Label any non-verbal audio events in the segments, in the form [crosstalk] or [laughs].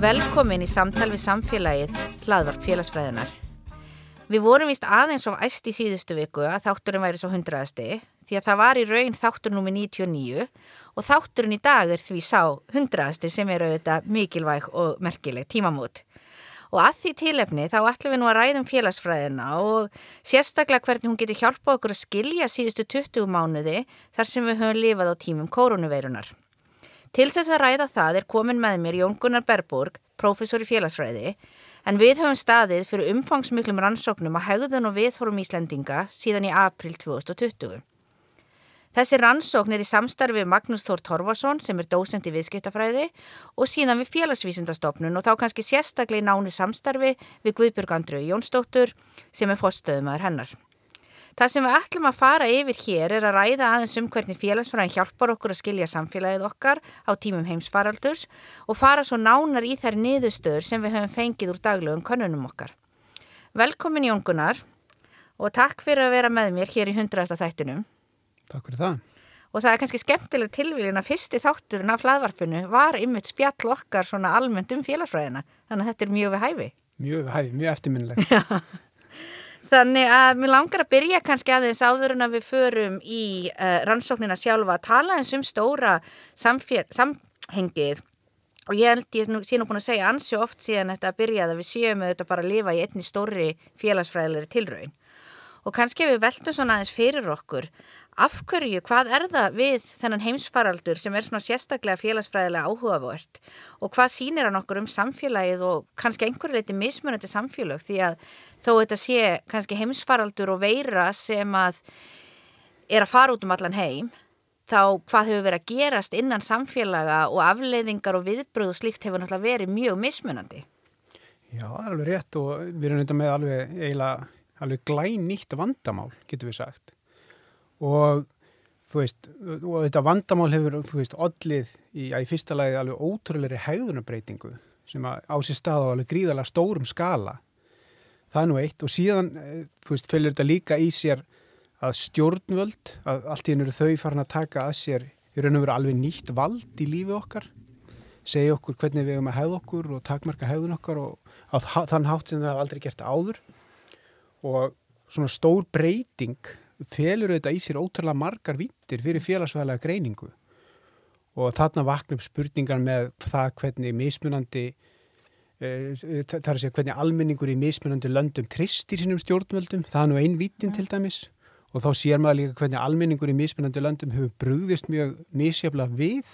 Velkomin í samtal við samfélagið, hlaðvarp félagsfræðinar. Við vorum vist aðeins of æst í síðustu viku að þátturinn væri svo hundraðasti því að það var í raun þáttur númi 99 og þátturinn í dag er því sá hundraðasti sem er auðvitað mikilvæg og merkileg tímamót. Og að því tílefni þá ætlum við nú að ræðum félagsfræðina og sérstaklega hvernig hún getur hjálpað okkur að skilja síðustu 20 mánuði þar sem við höfum lifað á tímum koronaveirunar. Til þess að ræða það er komin með mér Jón Gunnar Berborg, professor í félagsfræði, en við höfum staðið fyrir umfangsmiklum rannsóknum að hegðun og viðhorum Íslendinga síðan í april 2020. Þessi rannsókn er í samstarfi við Magnús Þór Torfarsson sem er dósend í viðskiptafræði og síðan við félagsvísindastofnun og þá kannski sérstaklega í nánu samstarfi við Guðbjörg Andreu Jónsdóttur sem er fórstöðumæður hennar. Það sem við ætlum að fara yfir hér er að ræða aðeins um hvernig félagsfræðin hjálpar okkur að skilja samfélagið okkar á tímum heimsfaraldurs og fara svo nánar í þær niðurstöður sem við höfum fengið úr daglögum konunum okkar. Velkomin Jón Gunnar og takk fyrir að vera með mér hér í hundrasta þættinum. Takk fyrir það. Og það er kannski skemmtileg tilvílin að fyrsti þátturinn af hlaðvarpinu var ymmit spjall okkar svona almennt um félagsfræðina. Þannig að þetta er mjög við hæfi. Mjög við hæfi, mjög eftirminnilegt. [laughs] Þannig að mér langar að byrja kannski aðeins áður en að við förum í uh, rannsóknina sjálfa að tala eins um stóra samhengið. Og ég held ég sé nú búin að segja ansi oft síðan þetta að byrja að við séum auðvitað bara að lifa í einni stóri félagsfræðilegri tilraun. Og kannski við veltum svona aðeins fyrir okkur af hverju, hvað er það við þennan heimsfaraldur sem er svona sérstaklega félagsfræðilega áhugavört og hvað sínir hann okkur um samfélagið og kannski einhverju leiti mismunandi samfélag því að þó þetta sé kannski heimsfaraldur og veira sem að er að fara út um allan heim þá hvað hefur verið að gerast innan samfélaga og afleiðingar og viðbröð og slíkt hefur náttúrulega verið mjög mismunandi. Já, alveg rétt og við erum þetta með alveg alveg glænýtt vandamál, getur við sagt. Og þú veist, og þetta vandamál hefur, þú veist, odlið í, í fyrsta lagi alveg ótrúleiri hegðunabreitingu sem á sér stað á alveg gríðalega stórum skala. Það er nú eitt. Og síðan, eh, þú veist, fylgur þetta líka í sér að stjórnvöld, að allt í hennu eru þau farin að taka að sér í raun og veru alveg nýtt vald í lífi okkar, segja okkur hvernig við hefum að hefða okkur og takmarka hefðun okkar og á þann sem það aldrei gert áður. Og svona stór breyting felur þetta í sér ótrúlega margar vittir fyrir félagsvæðilega greiningu. Og þarna vakna upp spurningar með það hvernig mismunandi Eh, það er að segja hvernig almenningur í mismunandi löndum tristir sínum stjórnvöldum, það er nú einn vítin til dæmis. Og þá sér maður líka hvernig almenningur í mismunandi löndum hefur brúðist mjög misjafla við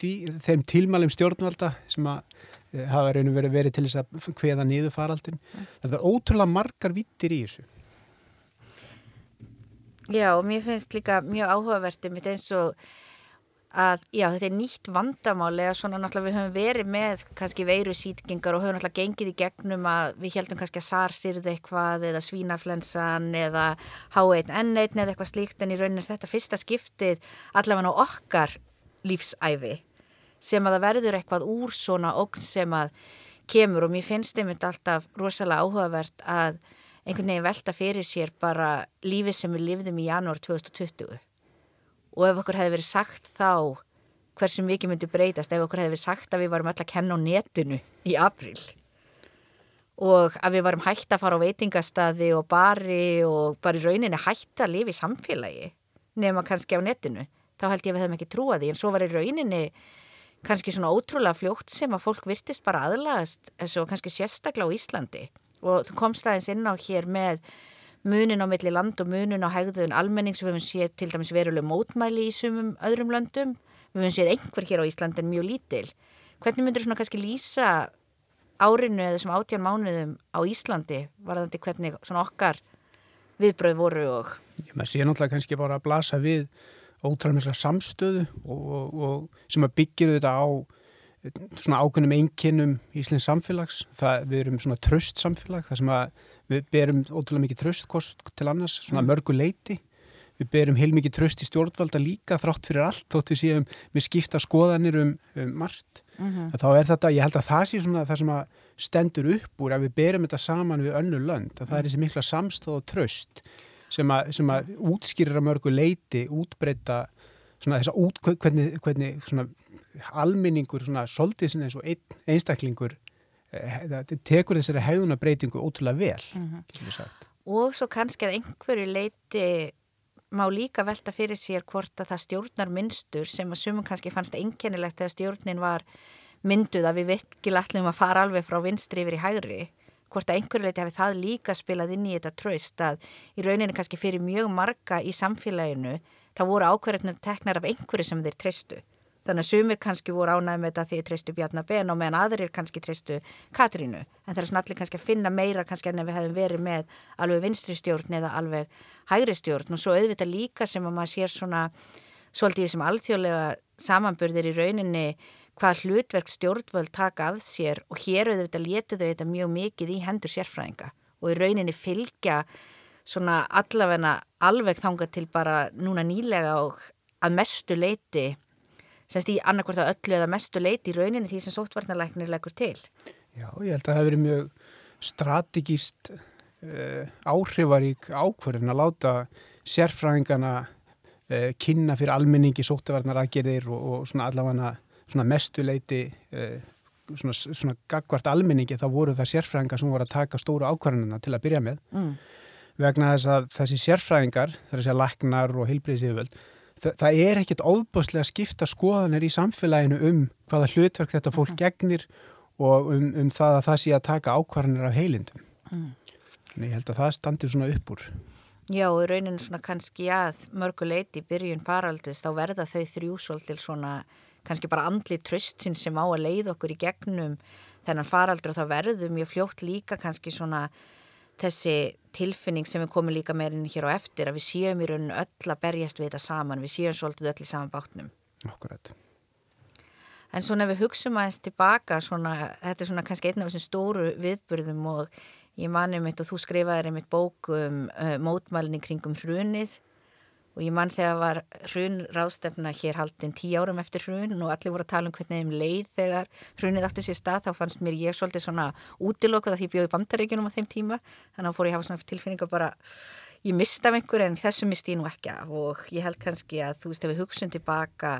því, þeim tilmælum stjórnvalda sem að e, hafa reynum verið, verið til þess að hveða niður faraldin. Það er ótrúlega margar vittir í þessu. Já og mér finnst líka mjög áhugavertið mitt eins og að já, þetta er nýtt vandamál eða svona náttúrulega við höfum verið með kannski veiru sítkingar og höfum náttúrulega gengið í gegnum að við heldum kannski að SARS yrði eitthvað eða svínaflensan eða H1N1 eða eitthvað slíkt en í rauninni þetta fyrsta skiptið allavega á okkar lífsæfi sem að það verður eitthvað úr svona okn sem að kemur. Og mér finnst einmitt alltaf rosalega áhugavert að einhvern veginn velta fyrir sér bara lífið sem við lifðum í janúar 2020 og ef okkur hefði verið sagt þá hversu mikið myndi breytast ef okkur hefði verið sagt að við varum alltaf að kenna á netinu í april og að við varum hægt að fara á veitingastadi og bari og bara í rauninni hægt að lifa í samfélagi nema kannski á netinu þá held ég að við hefum ekki trúa því. En svo var í rauninni kannski svona ótrúlega fljótt sem að fólk virtist bara aðlagast eins og kannski sérstaklega á Íslandi og þú komst aðeins inn á hér með munin á milli land og munin á hegðun almenning sem við höfum séð til dæmis veruleg mótmæli í sumum öðrum löndum. Við höfum séð einhver hér á Íslandin mjög lítil. Hvernig myndur svona kannski lýsa árinu eða þessum átján mánuðum á Íslandi varðandi hvernig svona okkar viðbröð voru og Ég með sé náttúrulega kannski bara að blasa við ótrúlega samstöðu og, og, og sem að byggja þetta á svona ákveðnum einkinnum í Íslands samfélags það, við erum svona tröst samfélag þar sem að við berum ótrúlega mikið tröst til annars, svona mm. mörgu leiti við berum heilmikið tröst í stjórnvalda líka þrátt fyrir allt þótt við séum með skipta skoðanir um, um margt mm -hmm. þá er þetta, ég held að það sé svona það sem að stendur upp úr að við berum þetta saman við önnu lönd, að það er þessi mikla samstóð og tröst sem að, sem að útskýrir að mörgu leiti, útbreyta svona þess að út, hvernig, hvernig svona alminningur svona soldið sinni eins og ein, einstaklingur eh, tekur þessari hegðunabreitingu ótrúlega vel, mm -hmm. og svo kannski að einhverju leiti má líka velta fyrir sér hvort að það stjórnar mynstur sem að sumum kannski fannst einkennilegt þegar stjórnin var mynduð að við virkilega ætlum að fara alveg frá vinstri yfir í hægri hvort að einhverju leiti hefði það líka spilað inn í þetta tröst að í rauninni kannski fyrir mjög marga í samfélaginu það voru ákverðinu teknar af einhverju sem þeir treystu Þannig að sumir kannski voru ánægð með þetta því að treystu Bjarnabenn og meðan aðrir kannski treystu Katrínu. En það er svona allir kannski að finna meira kannski en ef við hefum verið með alveg vinstri stjórn eða alveg hægri stjórn. Og svo auðvitað líka sem að maður sér svona svolítið sem alþjóðlega samanburðir í rauninni hvað hlutverk stjórnvöld taka að sér. Og hér auðvitað letu þau þetta mjög mikið í hendur sérfræðinga. Og í rauninni fylgja svona allavegna alveg þanga til bara núna nýlega og að mestu leiti semst í annarkvært að öllu eða mestu leiti í rauninni því sem sóttvarnarleiknir leggur til. Já, ég held að það hefur verið mjög strategíst uh, áhrifarík ákverðin að láta sérfræðingana uh, kynna fyrir almenningi sóttvarnaraðgerðir og, og svona allavega svona mestu leiti uh, svona, svona gagvart almenningi þá voru það sérfræðingar sem voru að taka stóru ákvarðinina til að byrja með mm. vegna þess að þessi sérfræðingar, þessi læknar og heilbreyðsíðuvöld það, það er ekkit óbúslega skipta skoðanir í samfélaginu um hvaða hlutverk þetta fólk mm. gegnir og um, um það að það sé að taka ákvarðanir af heilindum. Mm. Þannig ég held að það standir svona upp úr. Já, og rauninu svona kannski að mörguleiti í byrjun faraldus þá verða þau þrjúsól til svona kannski bara andli tröstin sem á að leið okkur í gegnum þennan faraldur og þá verður mjög fljótt líka kannski svona þessi tilfinning sem við komum líka meirinn hér á eftir að við séum í rauninu öll að berjast við þetta saman, við séum svolítið öll í saman bátnum. Akkurat. En svona ef við hugsaum aðeins tilbaka, svona, þetta er svona kannski einn af þessum stóru viðburðum og ég mani mitt og þú skrifaði einmitt bókum uh, mótmælni kringum hrunið og ég mann þegar var hrun ráðstefna hér haldinn tíu árum eftir hrun og allir voru að tala um hvernig þeim leið þegar hrunið aftur sér stað þá fannst mér ég svolítið svona útilokkuð að því bjóði bandaríkunum á þeim tíma. Þannig að fór ég að hafa svona tilfinninga bara ég mista af einhver en þessu misti ég nú ekki af. Og ég held kannski að þú veist ef við hugsun tilbaka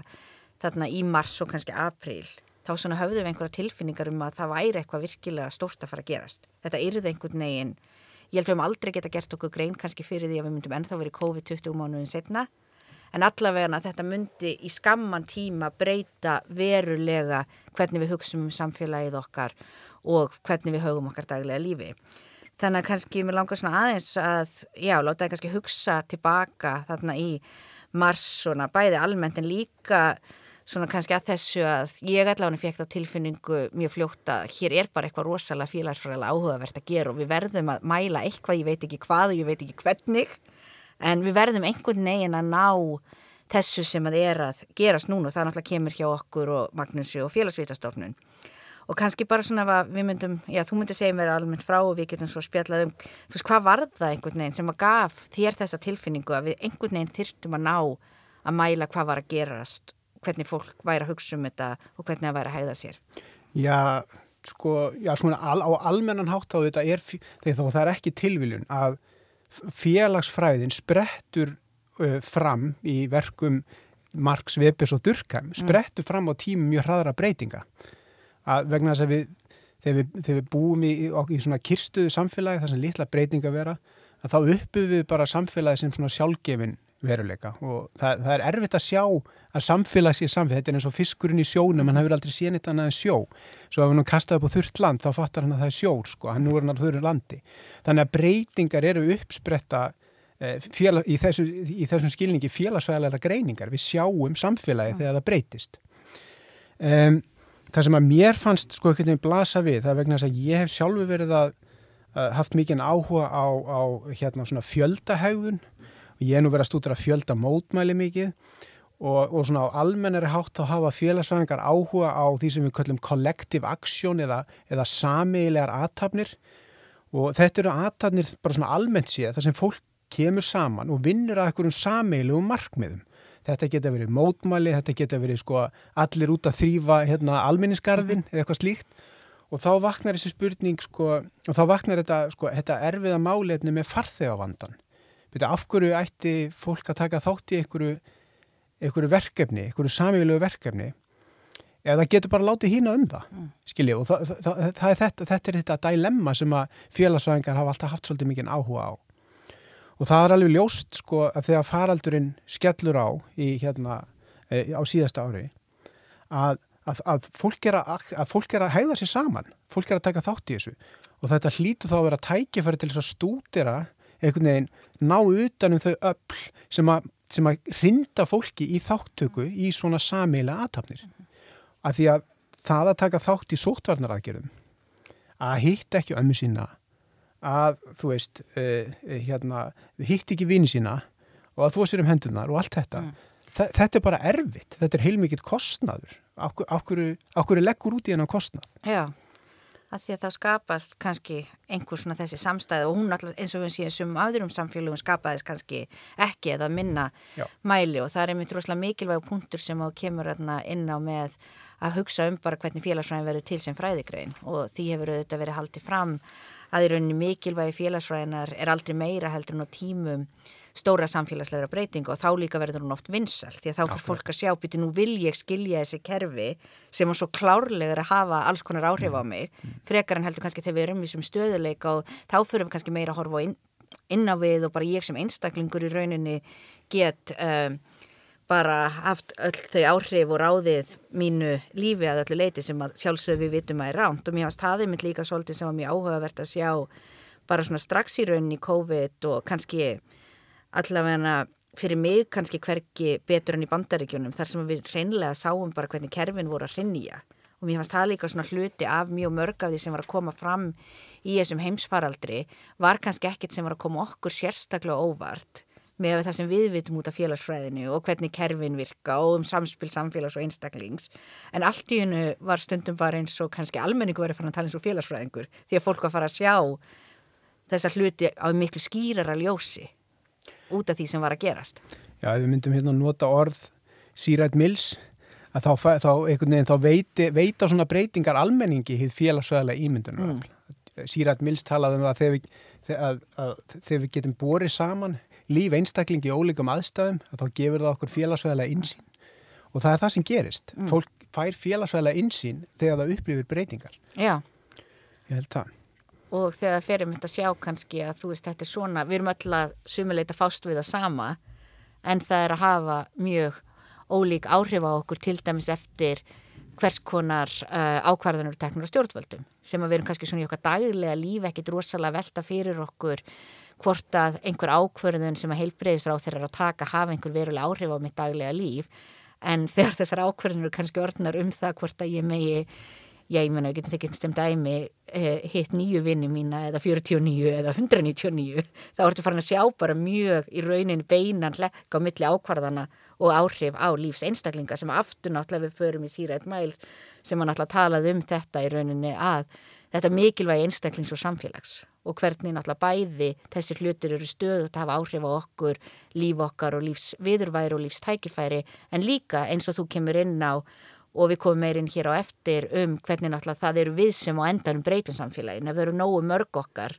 þarna í mars og kannski april þá svona höfðum við einhverja tilfinningar um að það væri eitthvað virkilega stórt að fara að gerast. Þetta yrði einhvern veginn Ég held að við höfum aldrei geta gert okkur grein kannski fyrir því að við myndum ennþá verið COVID 20 mánuðin setna en allavega þetta myndi í skamman tíma breyta verulega hvernig við hugsaum um samfélagið okkar og hvernig við höfum okkar daglega lífi. Þannig að kannski mér langar svona aðeins að, já, láta það kannski hugsa tilbaka þarna í mars svona bæði almennt en líka svona kannski að þessu að ég allavega fekk þá tilfinningu mjög fljótt að hér er bara eitthvað rosalega félagsfræðilega áhugavert að gera og við verðum að mæla eitthvað, ég veit ekki hvað og ég veit ekki hvernig en við verðum einhvern veginn að ná þessu sem að er að gerast núna og það náttúrulega kemur hjá okkur og Magnúsi og félagsvítastofnun og kannski bara svona að við myndum, já þú myndi segja mér almennt frá og við getum svo spjallað um þú veist hvað var það einhvern veginn sem að gaf þér þessa tilfinningu að við einhvern veginn þyrtum að ná að mæla hvað var að gerast hvernig fólk væri að hugsa um þetta og hvernig það væri að hæða sér? Já, sko, já, svona al, á almennan hátt á þetta er, þegar það er ekki tilviljun að félagsfræðin sprettur uh, fram í verkum Marx, Webers og Durkheim mm. sprettur fram á tímum mjög hraðra breytinga að vegna þess að við þegar við, þegar við búum í, í svona kirstuðu samfélagi þar sem litla breytinga vera að þá uppum við bara samfélagi sem svona sjálfgefin veruleika. Og það, það er erfitt að sjá að samfélag sé samfélag, þetta er eins og fiskurinn í sjónum, hann hefur aldrei séð neitt annað en sjó. Svo ef hann kastaði upp á þurrt land þá fattar hann að það er sjór sko, hann nú er hann á þurru landi. Þannig að breytingar eru uppspretta eh, félag, í, þessu, í þessum skilningi félagsvæðalega greiningar, við sjáum samfélagi þegar það breytist. Um, það sem að mér fannst sko ekkert einn blasa við, það er vegna þess að ég hef sjálfu verið að haft mikið áhuga á, á hérna, fjöldahægðun og ég er nú verið að stúdra fjölda mótmæli mikið og, og svona á almennari hátt þá hafa félagsvæðingar áhuga á því sem við kallum collective action eða, eða samiðilegar aðtapnir og þetta eru aðtapnir bara svona almennt séð þar sem fólk kemur saman og vinnur að einhverjum sameilugum markmiðum. Þetta geta verið mótmæli, þetta geta verið sko allir út að þrýfa hérna alminnisgarðin eða eitthvað slíkt og þá vaknar þessi spurning sko og þá vaknar þetta sko þetta erfiða málefni með farþegavandan. Byrja, af hverju ætti fólk að taka þátt í einhverju, einhverju verkefni, einhverju samílegu verkefni eða getur bara látið hína um það, mm. skiljið, og það, það, það er þetta, þetta er þetta dilemma sem að félagsvæðingar hafa alltaf haft svolítið mikið áhuga á. Og það er alveg ljóst sko að þegar faraldurinn skellur á í hérna e, á síðasta ári að, að, að, fólk að fólk er að hæða sér saman, fólk er að taka þátt í þessu og þetta hlýtu þá að vera tækifæri til þess að stúdira einhvern veginn ná utanum þau öll sem að, sem að rinda fólki í þáttöku í svona samíla aðtapnir. Að því að það að taka þátt í sóttvarnaraðgerðum, að hitta ekki ömmu sína, að þú veist, uh, hérna, hitt ekki vini sína og að þú sér um hendunar og allt þetta, mm. þetta er bara erfitt, þetta er heilmikið kostnaður. Áhverju leggur út í hennar kostnað? Já að því að það skapast kannski einhver svona þessi samstæði og hún alltaf eins og við séum sem aðurum samfélagum skapaðist kannski ekki eða minna Já. mæli og það er einmitt rosalega mikilvæg punktur sem á kemur inn á með að hugsa um bara hvernig félagsfræðin verður til sem fræðigrein og því hefur auðvitað verið haldið fram að í rauninni mikilvægi félagsfræðinar er aldrei meira heldur en á tímum stóra samfélagsleira breytingu og þá líka verður hún oft vinsalt því að þá fyrir fólk að sjá býti nú vil ég skilja þessi kerfi sem er svo klárlegur að hafa alls konar áhrif á mm. mig frekar en heldur kannski þegar við erum í sem stöðuleika og þá fyrir við kannski meira að horfa inn, inn á við og bara ég sem einstaklingur í rauninni get um, bara haft öll þau áhrif og ráðið mínu lífi að öllu leiti sem sjálfsög við vitum að er ránt og mér finnst það einmitt líka svolítið sem var mjög áhugavert að sjá bara svona strax í rauninni COVID og kannski allavega fyrir mig kannski hverki betur enn í bandaríkjunum þar sem við reynlega sáum bara hvernig kerfin voru að hrinja og mér fannst það líka svona hluti af mjög mörg af því sem var að koma fram í þessum heimsfaraldri var kannski ekkit sem var að koma okkur sérstaklega óvart með það sem við vitum út af félagsfræðinu og hvernig kerfin virka og um samspil samfélags og einstaklings. En allt í hennu var stundum bara eins og kannski almenningu verið fann að tala eins og félagsfræðingur því að fólk var að fara að sjá þessa hluti á miklu skýrara ljósi út af því sem var að gerast. Já, ef við myndum hérna að nota orð Sýrætt Mills að þá, þá, þá veiti, veita svona breytingar almenningi hið félagsvæðilega ímyndunar. Mm. Sýrætt Mills talaði um það þegar við, að, að, þegar við getum borið saman líf einstaklingi í ólíkum aðstæðum að þá gefur það okkur félagsvæðilega insýn og það er það sem gerist. Mm. Fólk fær félagsvæðilega insýn þegar það upplifir breytingar. Já. Ég held það og þegar það ferir mynd að sjá kannski að þú veist þetta er svona, við erum öll að sumuleita fást við það sama en það er að hafa mjög ólík áhrif á okkur til dæmis eftir hvers konar uh, ákvarðanur teknur á stjórnvöldum sem að við erum kannski svona í okkar daglega líf ekkit rosalega velta fyrir okkur hvort að einhver ákvarðun sem að heilbreyðisra á þeirra að taka hafa einhver verulega áhrif á mitt daglega líf. En þegar þessar ákvarðanur kannski orðnar um það hvort að ég megi já, ég menna, við getum tekið stem dæmi eh, hitt nýju vinni mína eða 49 eða 199 þá ertu farin að sjá bara mjög í raunin beinan hlekka á milli ákvarðana og áhrif á lífs einstaklinga sem aftur náttúrulega við förum í sírætt mæls sem að náttúrulega talað um þetta í rauninni að þetta mikilvægi einstaklings og samfélags og hvernig náttúrulega bæði þessi hlutir eru stöðu að hafa áhrif á okkur, líf okkar og lífs viðurværi og lífstækifæri en líka eins og þú kemur inn á og við komum meirinn hér á eftir um hvernig náttúrulega það eru við sem á endanum breytum samfélagin. Ef það eru nógu mörg okkar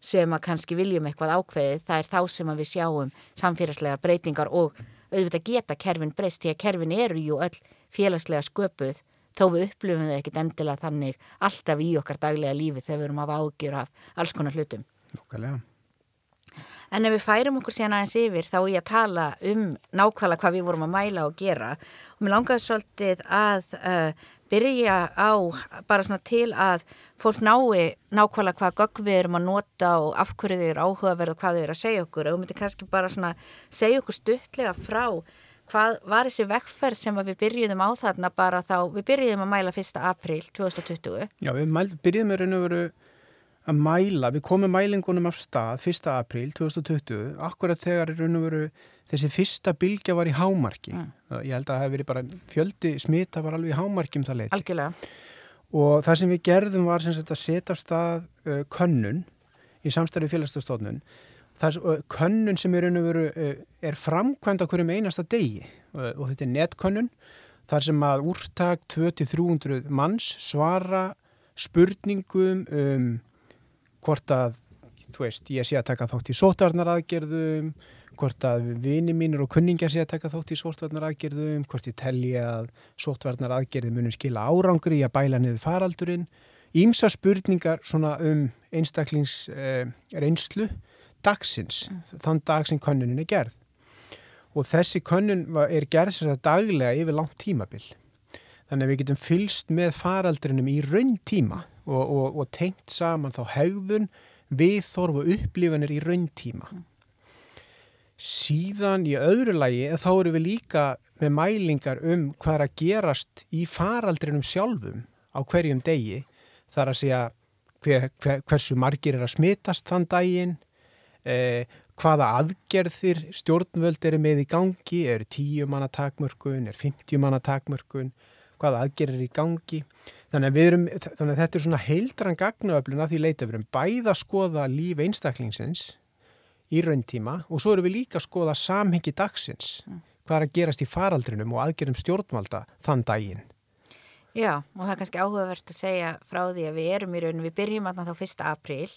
sem að kannski viljum eitthvað ákveðið, það er þá sem að við sjáum samfélagslega breytingar og auðvitað geta kerfin breyst því að kerfin eru jú öll félagslega sköpuð þó við upplifum þau ekkit endilega þannig alltaf í okkar daglega lífi þegar við erum að ágjur af alls konar hlutum. Nókvælega. En ef við færum okkur síðan aðeins yfir þá ég að tala um nákvæmlega hvað við vorum að mæla og gera og mér langaði svolítið að uh, byrja á bara svona til að fólk nái nákvæmlega hvað gögg við erum að nota og af hverju þau eru áhugaverð og hvað þau eru að segja okkur og við myndum kannski bara svona segja okkur stuttlega frá hvað var þessi vekkferð sem við byrjuðum á þarna bara þá, við byrjuðum að mæla 1. april 2020. Já, við mæl, byrjuðum með raun og veru að mæla, við komum mælingunum af stað 1. apríl 2020 akkurat þegar veru, þessi fyrsta bylgja var í hámarki mm. ég held að það hef verið bara fjöldi smita var alveg í hámarki um það leiti Algjörlega. og það sem við gerðum var sem sagt, að setja af stað uh, könnun í samstæðu félagsstofnun könnun sem er, veru, er framkvæmd á hverjum einasta degi og þetta er netkönnun þar sem að úrtak 200-300 manns svara spurningum um hvort að, þú veist, ég sé að taka þátt í sótvarnaraðgerðum, hvort að vini mínur og kunningar sé að taka þátt í sótvarnaraðgerðum, hvort ég telli að sótvarnaraðgerðum munum skila árangri í að bæla niður faraldurinn. Ímsa spurningar svona um einstaklingsreynslu eh, dagsins, mm. þann dag sem konnunin er gerð. Og þessi konnun er gerð sér að daglega yfir langt tímabil. Þannig að við getum fylst með faraldrinum í raun tíma og, og, og tengt saman þá hegðun við þorfu upplifanir í raun tíma. Síðan í öðru lagi þá eru við líka með mælingar um hvað er að gerast í faraldrinum sjálfum á hverjum degi. Það er að segja hver, hver, hversu margir er að smitast þann daginn, eh, hvaða aðgerðir stjórnvöld eru með í gangi, er 10 manna takmörkun, er 50 manna takmörkun, hvaða aðgerir í gangi. Þannig að, erum, þannig að þetta er svona heildran gagnaöflun að því leita við erum bæða að skoða líf einstaklingsins í rauntíma og svo erum við líka að skoða samhengi dagsins, mm. hvað er að gerast í faraldrinum og aðgerum stjórnvalda þann daginn. Já, og það er kannski áhugavert að segja frá því að við erum í rauninu, við byrjum aðna þá 1. apríl,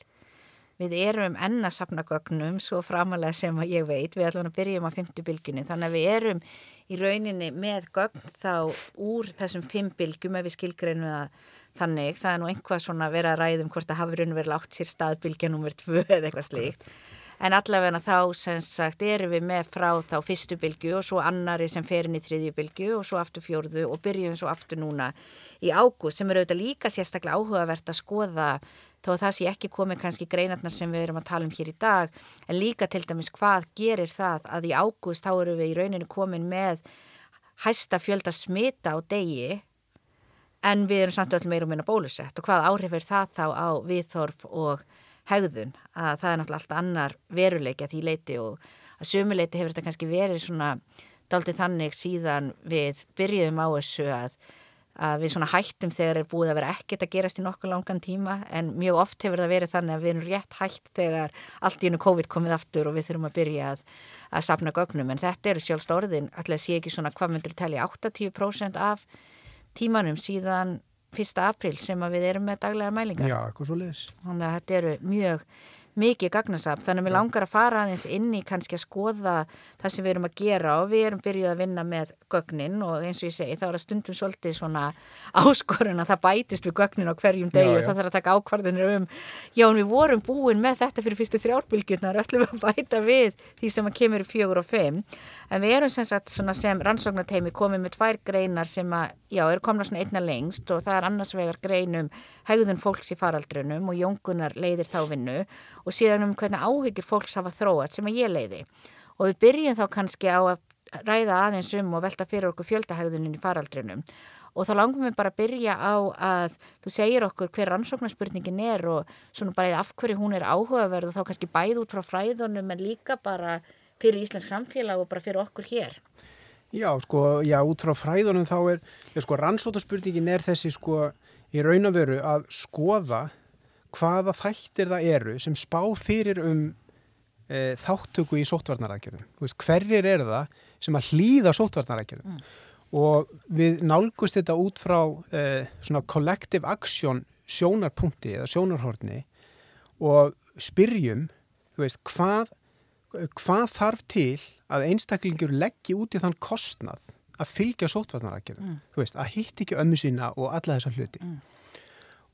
við erum enna safnagögnum svo framalega sem að ég veit, við ætlum að byrjum á 50 bylginni, þannig að við erum í rauninni með gögn þá úr þessum fimm bylgjum ef við skilgreinum það þannig. Það er nú einhvað svona að vera að ræðum hvort að hafi raun og verið látt sér staðbylgja nummer tvö eða eitthvað slíkt. En allavega þá sem sagt erum við með frá þá fyrstu bylgu og svo annari sem fer inn í þriðju bylgu og svo aftur fjórðu og byrjum svo aftur núna í ágúst sem eru auðvitað líka sérstaklega áhugavert að skoða þó að það sé ekki komið kannski greinarnar sem við erum að tala um hér í dag en líka til dæmis hvað gerir það að í ágúst þá eru við í rauninu komin með hæsta fjölda smita á degi en við erum samt öll meira um minna bólusett. Og hvað áhrif er það þá á viðþorf og hegðun? Að það er náttúrulega allt annar veruleiki að því leiti og að sömuleiti hefur þetta kannski verið svona daldið þannig síðan við byrjuðum á þessu að að við svona hættum þegar er búið að vera ekkert að gerast í nokkuð langan tíma en mjög oft hefur það verið þannig að við erum rétt hætt þegar allt í unnu COVID komið aftur og við þurfum að byrja að, að sapna gögnum en þetta eru sjálfst orðin alltaf sé ekki svona hvað myndur telja 80% af tímanum síðan 1. april sem við erum með daglega mælingar. Já, eitthvað svo leiðis. Þannig að þetta eru mjög mikið gagnasafn. Þannig að við langar að fara aðeins inn í kannski að skoða það sem við erum að gera. Og við erum byrjuð að vinna með gögnin og eins og ég segi þá er að stundum svolítið svona [laughs] áskorun að það bætist við gögnin á hverjum degi og það þarf að taka ákvarðinir um. Já en við vorum búin með þetta fyrir fyrstu þrjárbyggjunar öllum [laughs] að bæta við því sem að kemur fjögur og fimm. En við erum sem sagt sem rannsóknateimi komið með tvær greinar sem að já eru komna svona einna lengst og það er annars vegar greinum hegðun fólks í faraldrunum og jóngunar leiðir þá vinnu og síðan um hvernig áhyggjur fólks hafa þróat sem að ég leiði. Og við byrjum þá kannski á að ræða aðeins um og velta fyrir okkur fjöldahægðunin í faraldrinum. Og þá langum við bara að byrja á að þú segir okkur hver rannsóknarspurningin er og svona bara af hverju hún er áhugaverð og þá kannski bæð út frá fræðunum en líka bara fyrir íslensk samfélag og bara fyrir okkur hér. Já, sko, já, út frá fræðunum þá er, já, sko, rannsóknarspurningin er þessi, sko, í raun og veru að skoða hvaða þættir það eru sem spá fyrir um e, þáttöku í sóttvarnarækjörðum. Hverjir er það sem að hlýða sóttvarnarækjörðum? Mm. Og við nálgust þetta út frá e, svona collective action sjónarpunkti eða sjónarhorni og spyrjum, veist, hvað, hvað þarf til að einstaklingur leggji út í þann kostnað að fylgja sóttvarnarækjörðum? Mm. Þú veist, að hitt ekki ömmu sína og alla þessa hluti. Mm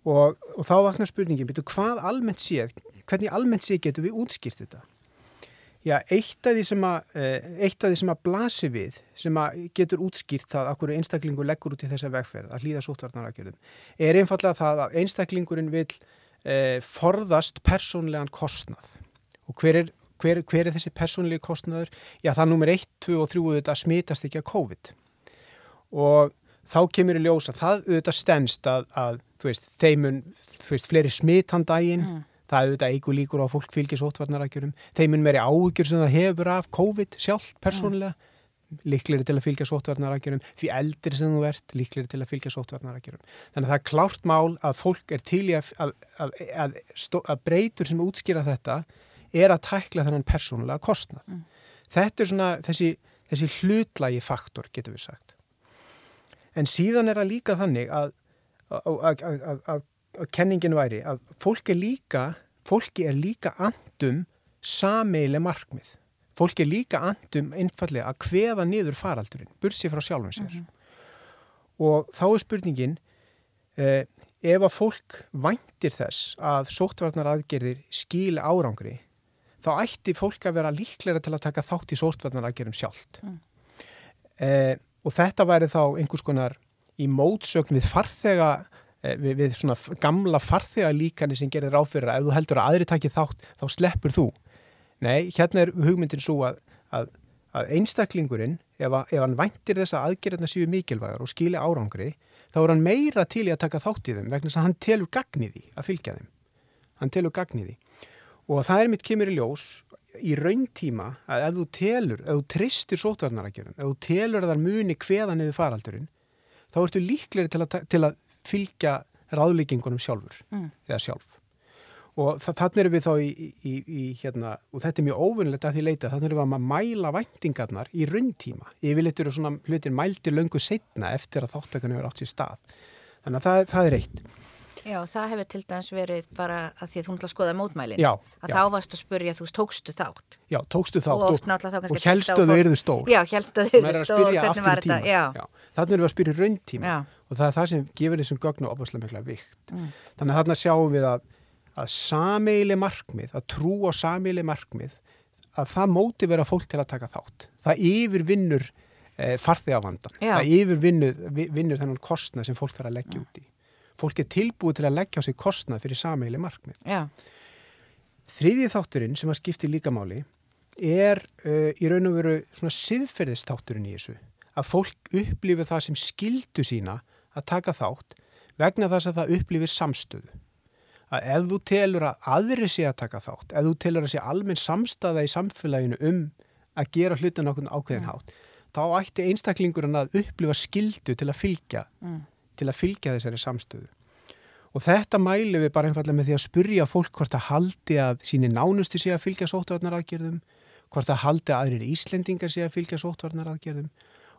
og, og þá vaknar spurningin, betur hvað almennt séð, hvernig almennt séð getur við útskýrt þetta? Já, eitt af því sem að, eh, eitt af því sem að blasi við, sem að getur útskýrt það að hverju einstaklingur leggur út í þessa vegferð, að hlýða sótvarnaragjörðum, er einfallega það að einstaklingurinn vil eh, forðast persónlegan kostnað. Og hver er, hver, hver er þessi persónlegi kostnaður? Já, það er nummer 1, 2 og 3 þetta smitast ekki að COVID. Og þá kemur í ljósa, það auðvitað stennst að, að þú veist, þeimun, þú veist, fleiri smittandægin, mm. það auðvitað eigur líkur á fólk fylgis óttvarnarækjurum, þeimun meiri áhugjur sem það hefur af COVID sjálf persónulega, mm. líkleri til að fylgja sóttvarnarækjurum, því eldri sem þú ert, líkleri til að fylgja sóttvarnarækjurum. Þannig að það er klárt mál að fólk er til í að, að, að, að breytur sem útskýra þetta er að tækla þennan persónulega kostnað. Mm. Þetta er svona þessi, þessi hlutlægi faktor, getur við sagt. En síðan er það líka þannig að, að, að, að kenningin væri að fólk er líka, fólki er líka andum sameile markmið. Fólki er líka andum einfallega að hveða niður faraldurinn, bursi frá sjálfum sér. Mm -hmm. Og þá er spurningin, eh, ef að fólk væntir þess að sóttvarnar aðgerðir skíli árangri, þá ætti fólk að vera líklega til að taka þátt í sóttvarnar aðgerðum sjálft. Mm. Eh, og þetta væri þá einhvers konar í mótsögn við farþega eh, við, við svona gamla farþega líkani sem gerir ráðfyrir að ef þú heldur að aðri takki þátt þá sleppur þú. Nei, hérna er hugmyndin svo að, að, að einstaklingurinn ef, að, ef hann væntir þess að aðgerðina séu mikilvægar og skili árangri þá er hann meira til í að taka þátt í þeim vegna þess að hann telur gagniði að fylgja þeim. Hann telur gagniði og það er mitt kemur í ljós í rauntíma að ef þú telur, ef þú tristir sótvarnaragjörðum, ef þú telur að það muni hveða niður faraldurinn, þá ertu líklegri til að, til að fylgja ráðlíkingunum sjálfur mm. eða sjálf. Og þannig erum við þá í, í, í hérna, og þetta er mjög óvinnlegt að því leita, þannig erum við að mæla væntingarnar í rauntíma. Ég vil eitthvað svona hlutir mælti löngu setna eftir að þáttakannu er átt sér stað. Þannig að það, það er eitt. Já, það hefur til dæmis verið bara að því að þú að skoða mótmælinn. Já. Að já. þá varst að spurja, þú veist, tókstu þátt. Já, tókstu þátt og, og, og helstu að þau eruðu stór. Já, helstu að þau eruðu stór. Þannig erum við að spyrja rauntíma og það er það sem gefur þessum gögnu opaslega mikla vikt. Mm. Þannig að þarna sjáum við að, að sameili markmið, að trú á sameili markmið, að það móti vera fólk til að taka þátt. Það yfirvinnur eh, farþegavandan. Það yfirvinnur vinnur þennan kostna sem fólk þarf að leggja út í fólk er tilbúið til að leggja á sig kostnað fyrir sameili markmið. Já. Þriðið þátturinn sem að skipti líkamáli er uh, í raun og veru svona siðferðistátturinn í þessu að fólk upplifir það sem skildu sína að taka þátt vegna þess að það upplifir samstöðu. Að ef þú telur að aðri sé að taka þátt, ef þú telur að sé almenn samstaða í samfélaginu um að gera hlutin okkur ákveðin hátt, mm. þá ætti einstaklingurinn að upplifa skildu til að fylgja mm til að fylgja þessari samstöðu. Og þetta mælu við bara einfallega með því að spurja fólk hvort að haldi að síni nánustu sé að fylgja sóttvarnaraðgerðum, hvort að haldi að aðrir Íslendingar sé að fylgja sóttvarnaraðgerðum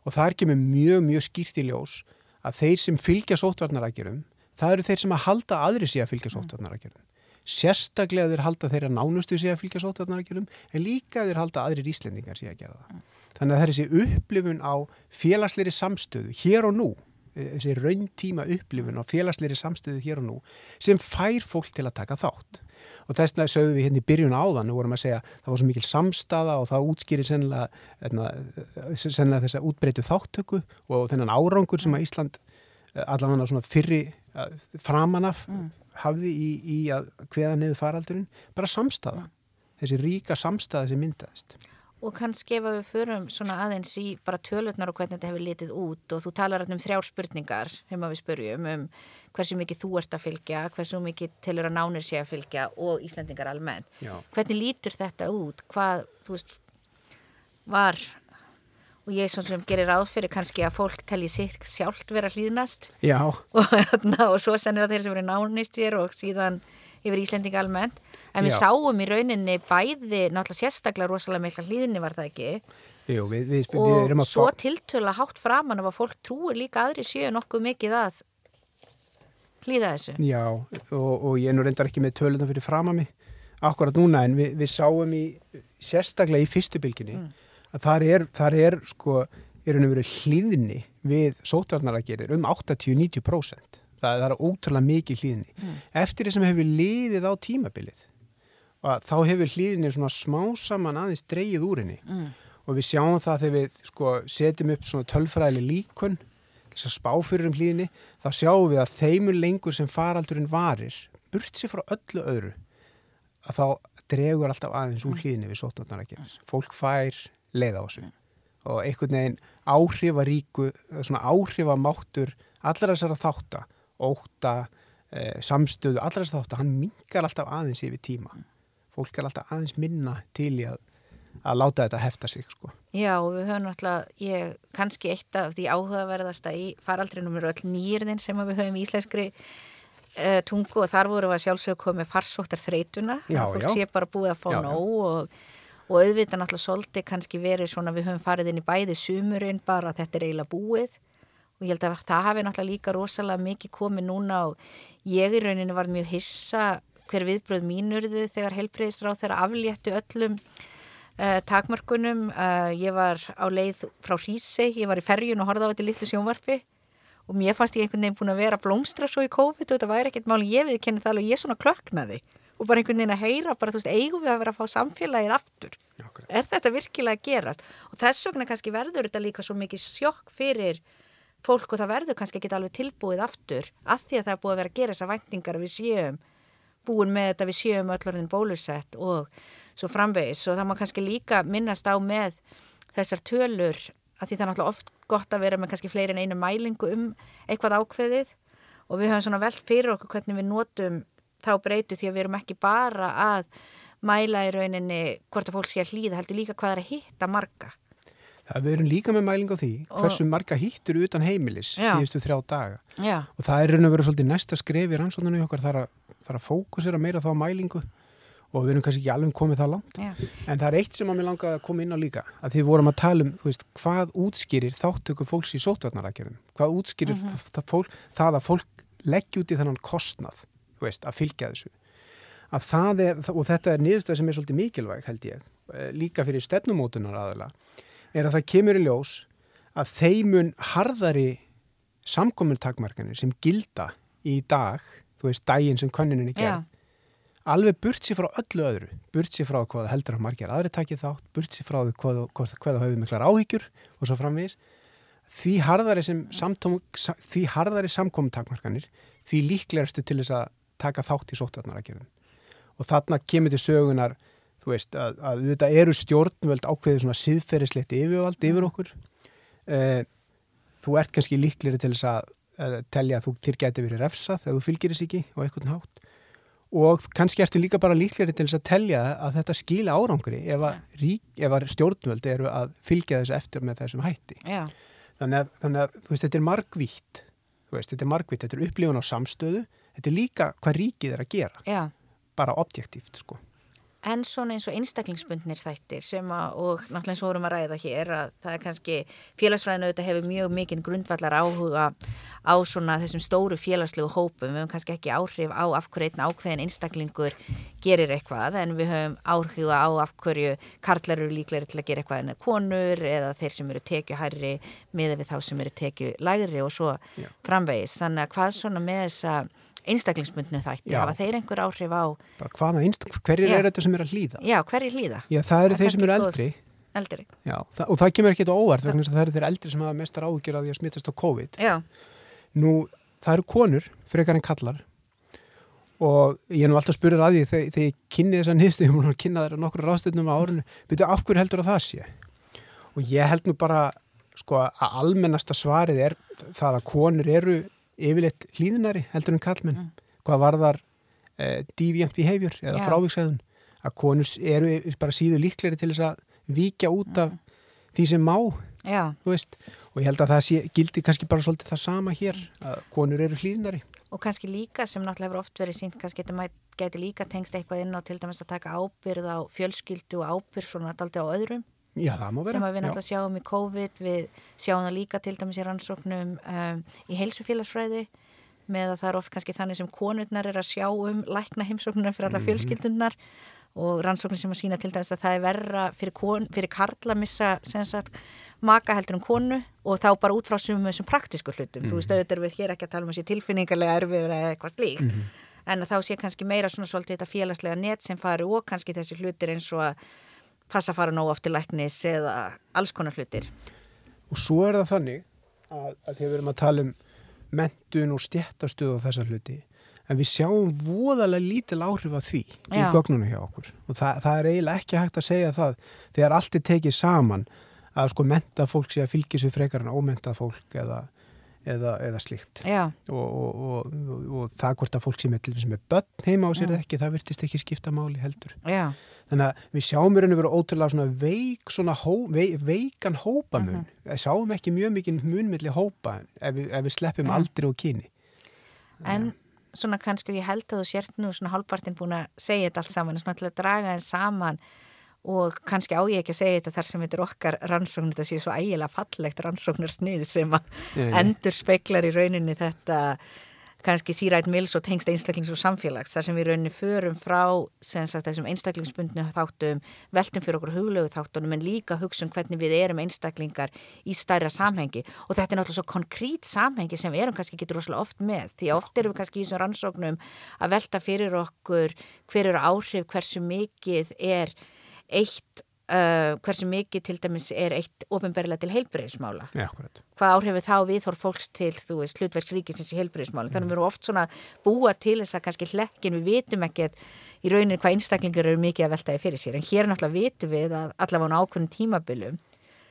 og það er ekki með mjög, mjög skýrt í ljós að þeir sem fylgja sóttvarnaraðgerðum, það eru þeir sem að halda aðri sé að fylgja sóttvarnaraðgerðum. Sérstaklega þeir halda þeirra nánustu sé að fylgja sóttvarnaraðgerðum en líka þeir halda aðrir Íslendingar sé að gera það. Þannig að það er þessi upplifun á félagsleiri samstöðu hér og nú þessi rauntíma upplifun og félagsleiri samstöðu hér og nú sem fær fólk til að taka þátt og þess vegna sögðum við hérna í byrjun áðan og vorum að segja það var svo mikil samstaða og það útskýrir sennilega, hérna, sennilega þessa útbreytu þáttöku og þennan árangur sem að Ísland eh, allavega svona fyrri eh, framanaf mm. hafði í, í að hveða niður faraldurinn bara samstaða, mm. þessi ríka samstaða sem myndaðist Og kannski ef við förum svona aðeins í bara tölutnar og hvernig þetta hefur litið út og þú talar um þrjár spurningar að við spurjum um hversu mikið þú ert að fylgja, hversu mikið tilur að nánir sé að fylgja og Íslandingar almennt. Já. Hvernig lítur þetta út? Hvað, þú veist, var og ég er svona sem gerir áfyrir kannski að fólk telli sitt sjálft vera hlýðnast [laughs] og, og svo sennir að þeir sem eru nánist hér og síðan yfir Íslandinga almennt en við Já. sáum í rauninni bæði náttúrulega sérstaklega rosalega meikla hlýðinni var það ekki Jú, við, við, og við svo tiltöla hátt framann af að fólk trúir líka aðri séu nokkuð mikið að hlýða þessu Já, og, og ég nú reyndar ekki með töluna fyrir framann mig akkurat núna en við, við sáum í sérstaklega í fyrstu bylginni mm. að þar er, þar er sko er henni verið hlýðinni við sótvarnaragerir um 80-90% það, það er ótrúlega mikið hlýðinni mm. eftir því sem hefur liðið á tímabilið og þá hefur hlýðinni svona smá saman aðeins dreyið úr henni mm. og við sjáum það þegar við sko, setjum upp svona tölfræðili líkun þess að spá fyrir um hlýðinni þá sjáum við að þeimur lengur sem faraldurinn varir burt sér frá öllu öðru að þá dregur alltaf aðeins úr mm. hlýðinni við sótvarnar ekki fólk fær leið á þessu mm. og einhvern veginn áhrifaríku svona áhrifamáttur allar þessara þáttar óta, e, samstöðu, allra þess að hann mingar alltaf aðeins yfir tíma. Fólk er alltaf aðeins minna til í að, að láta þetta hefta sig, sko. Já, við höfum alltaf, ég, kannski eitt af því áhugaverðasta í faraldrinum eru öll nýrðin sem við höfum í íslenskri uh, tungu og þar voru við að sjálfsögðu komið farsóttar þreytuna Já, fólk já. sé bara búið að fá Já, nóg og, og auðvitað náttúrulega svolítið kannski verið svona við höfum farið inn í bæði sumurinn bara þetta er eiginlega búið og ég held að það hafi náttúrulega líka rosalega mikið komið núna og ég í rauninni var mjög hissa hver viðbröð mínurðu þegar heilbreyðisráð þeirra afléttu öllum uh, takmörkunum. Uh, ég var á leið frá Hrísei ég var í ferjun og horfði á þetta litlu sjónvarpi. Og mér fannst ég einhvern veginn búin að vera blómstra svo í COVID og þetta væri ekkert máli, ég við kenni það alveg, ég svona klöknaði. Og bara einhvern veginn að heyra, bara þú veist, eigum við að vera að fá samfélagið aftur? Akkurat. er þetta virkilega að gerast? Og þess vegna kannski verður þetta líka svo mikið sjokk fyrir fólk og það verður kannski ekki alveg tilbúið aftur af því að það er búið að vera að gera þessar væntingar að við séum búin með þetta við séum öllurinn bólusett og svo framvegis. Og það má kannski líka minnast á með þessar tölur að því það er náttúrulega oft gott að vera með kannski fleiri en einu mælingu um eitthvað ákveðið. Og við höfum svona velt fyrir okkur hvernig við notum þá breytu því að við erum ekki bara að mæla í rauninni hvort að fólk sé að hlýða heldur líka hvað er að hitta marga Það erum líka með mæling á því hversu marga hýttur utan heimilis Já. síðustu þrjá daga. Já, og það er raun og verið svolítið næsta skref í rannsóknunni okkar þar að, að fókusera meira þá mælingu. Og við erum kannski ekki alveg komið það langt. Já, en það er eitt sem að mér langaði að koma inn á líka að því vorum að tala um veist, hvað útskýrir þáttöku fólks í sótvarnaragerðum hvað útskýrir Mhm. það, fólk, það að fólk leggja út í þennan kostnað veist, að fylgja þessu? Að er, og þetta er niðurstæð sem er svolítið mikilvæg held ég, eh, líka fyrir stefnumótunar aðala, er að það kemur í ljós að þeimun harðari samkomintakmarkanir sem gilda í dag, þú veist, daginn sem könnunin já, gerð, alveg burt sér frá öllu öðru, burt sér frá hvað heldur að margir aðri takið þátt, burt sér frá hvað, hvað, hvað höfðu miklar áhyggjur og svo framvegis, því harðari, harðari samkomintakmarkanir, því líklegastu til þess að taka þátt í sóttvarnaragjörðum. Og þarna kemur til sögunar, þú veist, að, að þetta eru stjórnvöld ákveðið svona síðferðislegt yfirvald yfir okkur. Eh, þú ert kannski líklegri til þess að, að telja að þú þér geti verið refsað þegar þú fylgir þess ekki á einhvern hátt. Og kannski ertu líka bara líklegri til þess að telja að þetta skila árangri ef að, ef að stjórnvöld eru að fylgja þessu eftir með þessum hætti. já, Þannig að, þannig veist, þetta er veist, þetta er margvítt, þetta er upplifun á samstöðu, þetta er líka hvað ríkið er að gera, já. bara objektíft, sko. En svona eins og einstaklingsbundnir þættir sem að, og náttúrulega eins og vorum að ræða hér, að það er kannski, félagsfræðinu auðvitað hefur mjög mikinn grundvallar áhuga á svona þessum stóru félagslegu hópum. Við höfum kannski ekki áhrif á af hverju einn ákveðin einstaklingur gerir eitthvað, en við höfum áhuga á af hverju karlar eru líklegri til að gera eitthvað en konur eða þeir sem eru tekju hærri miða við þá sem eru tekju lægri og svo Já. framvegis. Þannig að hvað svona með þessa einstaklingsbundnu þætti, Já. hafa þeir einhver áhrif á, hverjir er þetta sem er að hlýða? já, hverju hlýða? Já, það eru Það er þeir sem eru eldri, Eldri. já, það, og það kemur ekki þetta óvart, vegna þess að það eru þeir eldri sem hafa mestar áhugjur að því að smittast á COVID. Já, Nú, það eru konur, frekar en kallar, og ég er nú alltaf spurður að því þegar, þegar ég kynni þessa nýstu, ég múin að kynna þeirra nokkur ráðstöðnum á árinu, byrju af hverju heldur að það sé? Og ég held nú bara, sko, að almennasta svarið er það að konur eru yfirleitt hlýðnari heldur en kallmenn, Mm. hvað varðar eh, deviant behavior eða Já. frávíksæðun, að konur eru bara síður líklegri til þess að víkja út af því sem má, veist, og ég held að það sé, gildi kannski bara svolítið það sama hér, að konur eru hlýðnari. og kannski líka sem náttúrulega hefur oft verið sínt, kannski þetta geti líka tengst eitthvað inn á til dæmis að taka ábyrð á fjölskyldu og ábyrð svona daldi á öðrum Já, sem að við náttúrulega sjáum í COVID, við sjáum það líka til dæmis í rannsóknum um, í heilsufélagsfræði með að það er oft kannski þannig sem konurnar er að sjá um lækna heimsóknuna fyrir alla Mhm. fjölskyldunar og rannsóknir sem að sína til dæmis að það er verra fyrir, kon, fyrir karla að missa sagt, maka heldur um konu og þá bara út frá sumum þessum praktisku hlutum. Þú Mhm. veist, auðvitað erum við hér ekki að tala um að sé tilfinningarlega erfiður eða eitthvað slíkt. Mhm. En að þá sé kannski meira svona svolítið þetta félagslega net sem fari og kannski þessi hlutir eins og að passa að fara nóg oft til læknis eða alls konar hlutir. Og svo er það þannig að, að þegar við erum að tala um mentun og stjættastuð og þessa hluti, en við sjáum voðalega lítil áhrif af því í Já. gögnunum hjá okkur. Og það, það er eiginlega ekki hægt að segja það þegar allt er tekið saman að sko menta fólk sé að fylgja sér frekar en ómenta fólk eða, eða, eða slíkt. Já, Og, og, og, og, það hvort að fólk með til þess með börn heima á sér Mm. eða ekki, það virtist ekki skipta máli heldur. já, Þannig að við sjáum í raun og veru ótrúlega svona veik, svona hó, vei, veikan hópamun. Við sjáum ekki mjög mikið mun milli hópa ef við, ef við sleppum Já. aldri og kyni. en svona kannski ég held að þú sért nú svona hálfpartin búin að segja þetta allt saman svona til að draga þeim saman og kannski á ég ekki að segja þetta þar sem þetta er okkar rannsókn þetta sé svo ægilega fallegt rannsóknarsnið sem endur speiklar í rauninni þetta kannski sírætt mils og tengst einstaklings og samfélags þar sem við rauninni förum frá sagt, þessum einstaklingsbundnu þáttum veltum fyrir okkur huglögu þáttunum en líka hugsun um hvernig við erum einstaklingar í stærra samhengi. Og þetta er náttúrulega svo konkrít samhengi sem við erum kannski ekki droslega oft með því oft erum við kannski í þessum rannsóknum að velta fyrir okkur hver eru áhrif hversu mikið er eitt Uh, hversu mikið til dæmis er eitt ofinberlega til heilbreyðismála hvað áhrifir þá við þór fólks til þú veist hlutverksríkisins í heilbreyðismála mm. þannig að við erum oft svona búa til þess að kannski hlekkin við vitum ekkert í rauninni hvað einstaklingar eru mikið að veltaði fyrir sér. En hér náttúrulega vitum við að allavega á ákveðnum tímabilum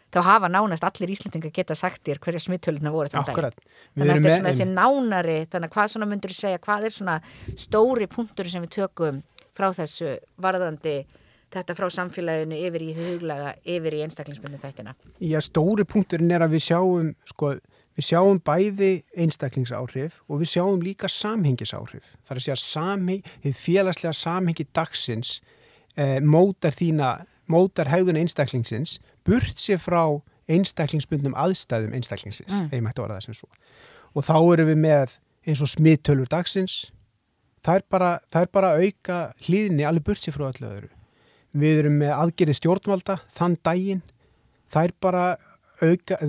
þá hafa nánast allir íslendingar geta sagt þér hverja smitthöluna voru þann dag þannig að þetta er svona þessi nánari þannig að hvað svona þetta frá samfélaginu yfir í huglaga, yfir í einstaklingsbunni þættina? Já, stóri punkturinn er að við sjáum, sko, við sjáum bæði einstaklingsáhrif og við sjáum líka samhengisáhrif. Það er að segja samheng, þið félagslega samhengi dagsins eh, mótar þína, mótar hegðun einstaklingsins, burt sér frá einstaklingsbundnum aðstæðum einstaklingsins, mm. eða mættu að vera það sem svo. Og þá eru við með eins og smittölur dagsins, það er bara, það er bara auka hlýðinni alveg burt sér frá öllu öðru við erum með aðgerið stjórnvalda þann daginn það er bara auka,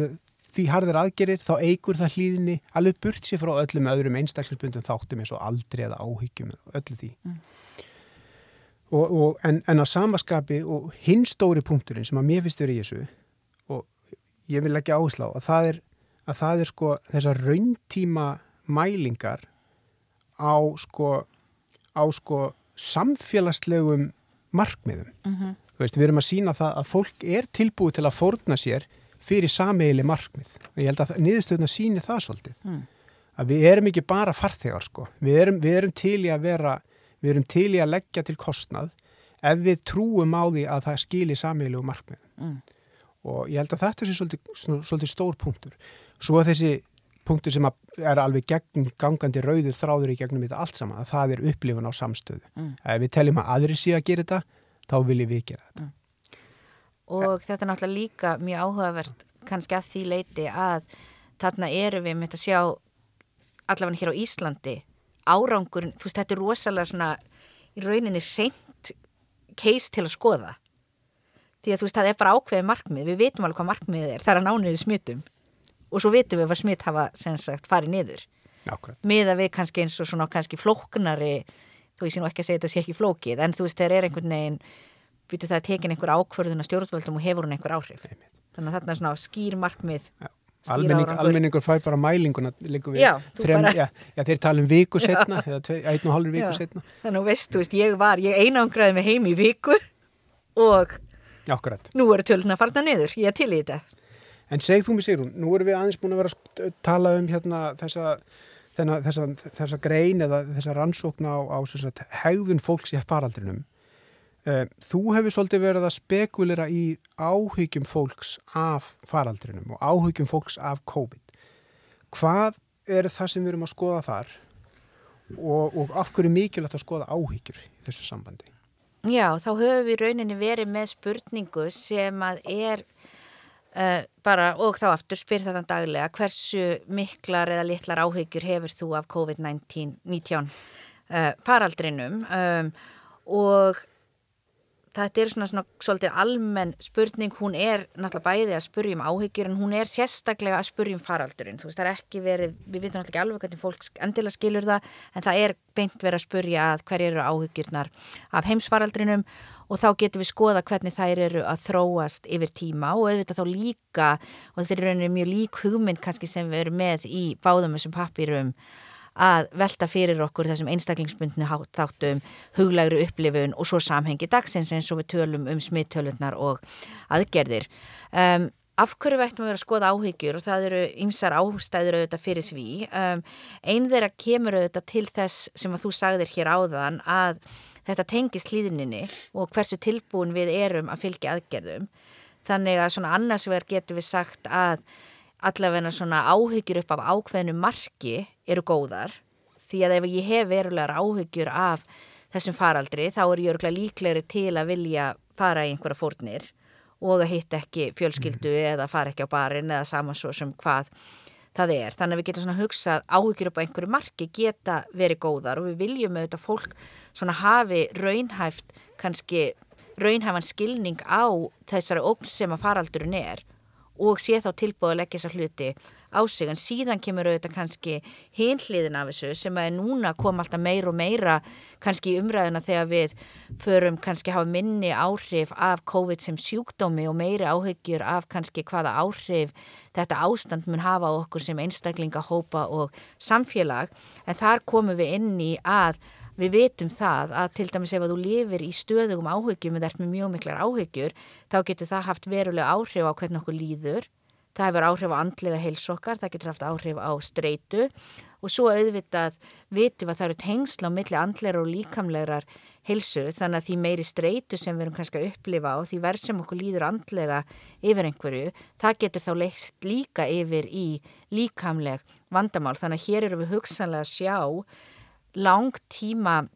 því harðir aðgerir þá eigur það hlýðinni alveg burt sér frá öllum öðrum einstaklingsbundum þáttum eins og aldrei eða áhyggjum öllu því mm. og, og, en, en á samaskapi og hinn stóri punkturinn sem að mér finnst verið í þessu og ég vil ekki áslá að það er, að það er sko þessar rauntíma mælingar á sko á sko samfélagslegum markmiðum. Mm -hmm. veist, við erum að sína það að fólk er tilbúið til að fórna sér fyrir sameili markmið. Ég held að niðurstöðuna síni það svolítið. Mm. Að við erum ekki bara farþegar sko. Við erum, við erum til í að vera, við erum til í að leggja til kostnað ef við trúum á því að það skili sameili markmið. Mm. Og ég held að þetta er svolítið, svolítið stór punktur. Svo að þessi punktur sem er alveg gegn, gangandi rauður þráður í gegnum þetta allt saman, að það er upplifun á samstöðu. Mm. Ef við teljum að aðri sé að gera þetta, þá viljum við gera þetta. Mm. Og ja. þetta er náttúrulega líka mjög áhugavert kannski að því leiti að þarna eru við með að sjá allavega hér á Íslandi árangurinn, þú veist þetta er rosalega svona í rauninni reynd case til að skoða því að þú veist það er bara ákveðið markmið, við veitum alveg hvað markmiðið er, það er að nániðu smitum og svo vitum við hvað smitt hafa sagt, farið niður. Miða við kannski eins og svona kannski flóknari þú veist ég nú ekki að segja þetta sé ekki flókið en þú veist þegar er einhvern veginn býtu það að tekin einhver ákvörðun að stjórnvöldum og hefur hún einhver áhrif? Einmitt. þannig að þarna er svona skýr markmið Almenning, almenningur fær bara mælinguna já, þrem, bara... já, já, þeir tala um viku setna eða einn og halvur viku setna þannig að veist, þú veist, ég var, ég einangraði mig heim í viku og Akkurat. nú eru töluna farna niður, ég er til í þetta En segð þú mig Sigrun, nú erum við aðeins búin að vera að tala um hérna þessa, þenna, þessa, þessa grein eða þessa rannsókna á, á sagt, hegðun fólks í faraldrinum. Uh, þú hefur svolítið verið að spekulera í áhyggjum fólks af faraldrinum og áhyggjum fólks af COVID. Hvað er það sem við erum að skoða þar og, og af hverju mikilvægt að skoða áhyggjur í þessu sambandi? Já, þá höfum við rauninni verið með spurningu sem að er Uh, bara, og þá aftur spyr þetta daglega hversu miklar eða litlar áhyggjur hefur þú af COVID-19 uh, faraldrinum? Um, og þetta er svona, svona svolítið almenn spurning, hún er náttúrulega bæði að spurja um áhyggjur en hún er sérstaklega að spurja um faraldurinn, þú veist það er ekki verið, við vitum náttúrulega ekki alveg hvernig fólk endilega skilur það en það er beint verið að spurja að hverju eru áhyggjurnar af heimsfaraldrinum og þá getum við skoða hvernig þær eru að þróast yfir tíma og auðvitað þá líka og þetta er rauninni mjög lík hugmynd kannski sem við erum með í báðum þessum pappirum að velta fyrir okkur þessum einstaklingsbundinu þáttum huglægri upplifun og svo samhengi dagsins eins og við tölum um smittölunar og aðgerðir. Um, af hverju vægtum við að skoða áhyggjur og það eru ymsar ástæður auðvitað fyrir því. Um, Einn þeirra kemur auðvitað til þess sem að þú sagðir hér áðan að þetta tengist hlýðninni og hversu tilbúin við erum að fylgja aðgerðum. Þannig að svona annars verð getur við sagt að allavegna svona áhyggjur upp af ákveðinu marki eru góðar því að ef ég hef verulegar áhyggjur af þessum faraldri þá er ég örgulega líklegri til að vilja fara í einhverja fórnir og að hitta ekki fjölskyldu mm. eða fara ekki á barinn eða saman svo sem hvað það er. Þannig að við getum svona hugsað áhyggjur upp á einhverju marki geta verið góðar og við viljum auðvitað fólk svona hafi raunhæft kannski raunhæfan skilning á þessari ógn sem að faraldurinn er og sé þá tilbúið að leggja þessa hluti á sig. En síðan kemur auðvitað kannski hinliðin af þessu sem að núna kom alltaf meira og meira kannski í umræðuna þegar við förum kannski hafa minni áhrif af COVID sem sjúkdómi og meiri áhyggjur af kannski hvaða áhrif þetta ástand mun hafa okkur sem einstaklinga, hópa og samfélag. En þar komum við inn í að við vitum það að til dæmis ef að þú lifir í stöðugum áhyggjum eða ert með mjög miklar áhyggjur þá getur það haft verulega áhrif á hvernig okkur líður. Það hefur áhrif á andlega heilsokkar, það getur haft áhrif á streitu. Og svo auðvitað vitum að það eru tengsla á milli andlegar og líkamlegar heilsu þannig að því meiri streitu sem við erum kannski að upplifa og því verð sem okkur líður andlega yfir einhverju, það getur þá leikst líka yfir í líkamleg vandamál. Þannig að hér eru við hugsanlega að sjá lang tíma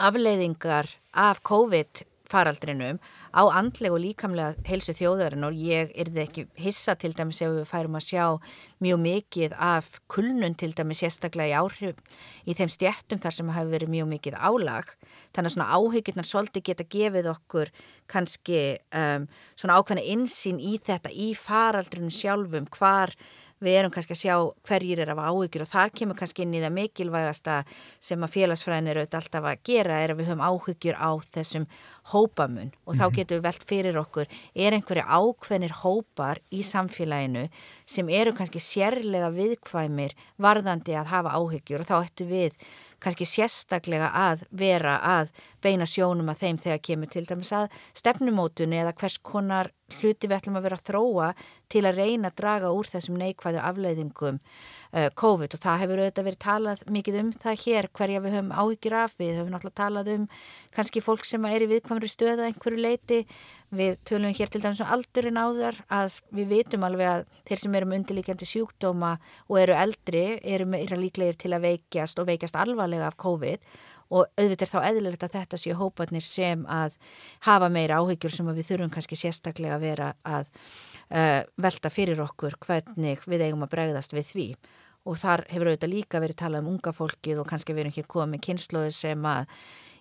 afleiðingar af COVID faraldrinum á andlega og líkamlega heilsu þjóðarinn og ég er það ekki hissa til dæmis ef við færum að sjá mjög mikið af kulnun til dæmis sérstaklega í áhrif í þeim stjættum þar sem hafi verið mjög mikið álag. Þannig að svona áhyggjurnar svolítið geta gefið okkur kannski um, svona ákveðna insýn í þetta í faraldrinu sjálfum hvar við erum kannski að sjá hverjir er af áhyggjur og þar kemur kannski inn í það mikilvægasta sem að félagsfræðin eru alltaf að gera er að við höfum áhyggjur á þessum hópamun og þá mhm. getum við velt fyrir okkur er einhverju ákveðnir hópar í samfélaginu sem eru kannski sérlega viðkvæmir varðandi að hafa áhyggjur og þá ættu við kannski sérstaklega að vera að beina sjónum að þeim þegar kemur til dæmis að stefnumótunni eða hvers konar hluti við ætlum að vera að þróa til að reyna að draga úr þessum neikvæðu afleiðingum uh, COVID. Og það hefur auðvitað verið talað mikið um það hér hverja við höfum áhyggjur af. Við höfum náttúrulega talað um kannski fólk sem er í viðkvæmri stöða einhverju leiti við tölum hér til dæmis um aldurinn áður að við vitum alveg að þeir sem eru með undirlíkjandi sjúkdóma og eru eldri eru meira líklegir til að veikjast og veikjast alvarlega af COVID. Og auðvitað er þá eðlilegt að þetta séu hópanir sem að hafa meira áhyggjur sem við þurfum kannski sérstaklega að vera að uh, velta fyrir okkur hvernig við eigum að bregðast við því. Og þar hefur auðvitað líka verið talað um unga fólkið og kannski við erum hér komið kynnslóðu sem að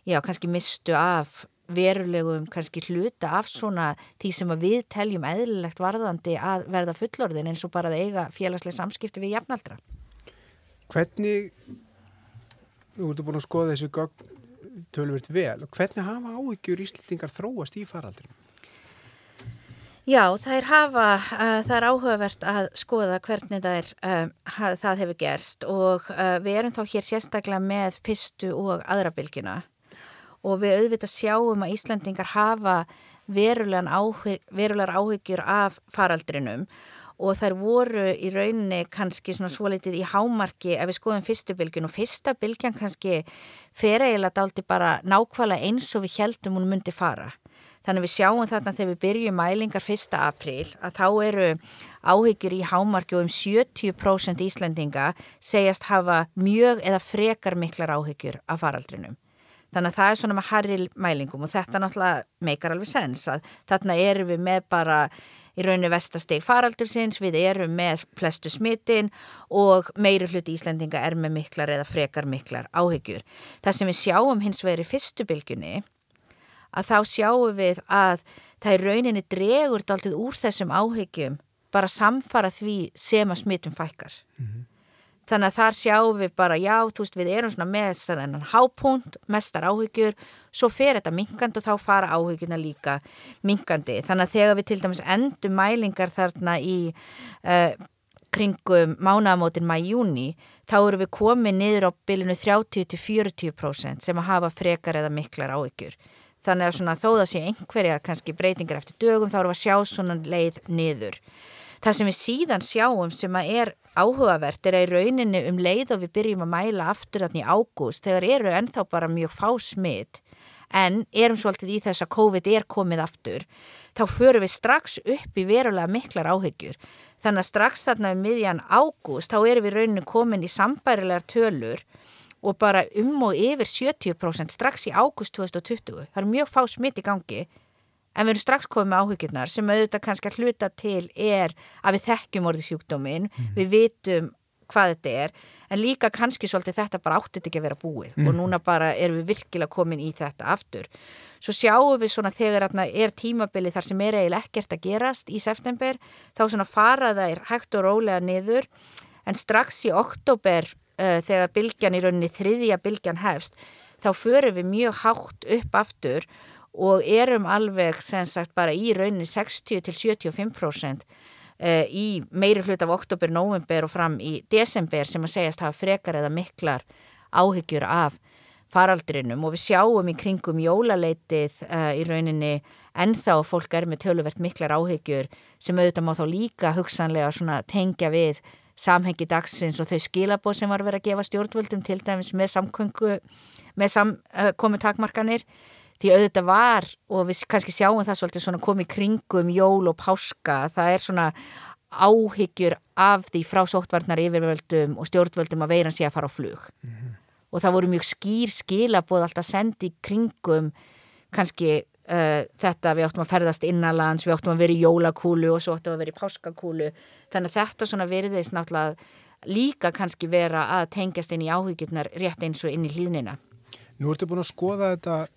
já, kannski mistu af verulegum kannski hluta af svona því sem við teljum eðlilegt varðandi að verða fullorðin eins og bara að eiga félagslega samskipti við jafnaldra. Hvernig Þú ert búin að skoða þessu gögn tölvöld vel. Hvernig hafa áhyggjur Íslandingar þróast í faraldinu? Já, það er, hafa, uh, það er áhugavert að skoða hvernig það, er, uh, það hefur gerst og uh, við erum þá hér sérstaklega með fyrstu og aðra bylgina og við auðvitað sjáum að Íslandingar hafa verulegar áhyggjur af faraldrinum og þær voru í rauninni kannski svona svolítið í hámarki ef við skoðum fyrstu bylgjun og fyrsta bylgjan kannski fer eiginlega daldi bara nákvæmlega eins og við heldum hún myndi fara. Þannig við sjáum þarna þegar við byrjum mælingar 1. apríl að þá eru áhyggjur í hámarki og um 70% Íslandinga segjast hafa mjög eða frekar miklar áhyggjur af faraldrinum. Þannig að það er svona með harri mælingum og þetta náttúrulega meikar alveg sens að þarna eru við með bara í rauninu vestasteg faraldursins, við erum með flestu smittin og meiri hluti Íslandinga er með miklar eða frekar miklar áhyggjur. Það sem við sjáum hins vegar í fyrstu bylgunni að þá sjáum við að það í rauninni dregur daltið úr þessum áhyggjum bara samfara því sem að smittum fækkar. Mm -hmm. Þannig að þar sjáum við bara, já, þú veist, við erum svona með þennan hápunkt, mestar áhyggjur, svo fer þetta minkandi og þá fara áhyggjuna líka minkandi. Þannig að þegar við til dæmis endum mælingar þarna í uh, kringum mánamótin mæjúni, þá eru við komið niður á bylunu 30-40% sem að hafa frekar eða miklar áhyggjur. Þannig að svona, þó það sé einhverjar kannski breytingar eftir dögum, þá eru við að sjá svona leið niður. Það sem við síðan sjáum sem að er áhugavert er að í rauninni um leið og við byrjum að mæla aftur í ágúst þegar eru ennþá bara mjög fá smitt en erum svolítið í þess að COVID er komið aftur þá förum við strax upp í verulega miklar áhyggjur þannig að strax þarna um miðjan ágúst þá erum við rauninni komin í sambærilegar tölur og bara um og yfir 70% strax í águst 2020. Það er mjög fá smitt í gangi en við erum strax komið með áhyggjurnar sem auðvitað kannski að hluta til er að við þekkjum orðið sjúkdómin, mm. við vitum hvað þetta er, en líka kannski svolítið þetta bara áttið ekki að vera búið mm. og núna bara erum við virkilega komin í þetta aftur. Svo sjáum við svona þegar er tímabilið þar sem er eiginlega ekkert að gerast í september, þá svona faraða er hægt og rólega niður, en strax í oktober uh, þegar bylgjan í rauninni þriðja bylgjan hefst, þá förum við mjög hátt upp aftur og erum alveg sem sagt bara í rauninni 60 til 75% uh, í meiri hlut af oktober, november og fram í desember sem að segjast hafa frekar eða miklar áhyggjur af faraldrinum. Og við sjáum í kringum jólaleitið uh, í rauninni ennþá fólk er með töluvert miklar áhyggjur sem auðvitað má þá líka hugsanlega tengja við samhengi dagsins og þau skilabóð sem var verið að gefa stjórnvöldum til dæmis með samkvöngu með samkomi uh, takmarkanir því auðvitað var og við kannski sjáum það svolítið svona komið kringum jól og páska, það er svona áhyggjur af því frá sóttvarnar yfirvöldum og stjórnvöldum að veiran sé að fara á flug mm -hmm. og það voru mjög skýr skilabóð alltaf sendi kringum kannski uh, þetta við áttum að ferðast innanlands, við áttum að vera í jólakúlu og svo áttum að vera í páskakúlu þannig að þetta svona veriðist náttúrulega líka kannski vera að tengjast inn í áhyggjurnar rétt eins og inn í hlýðnina Nú ertu búin að skoða þetta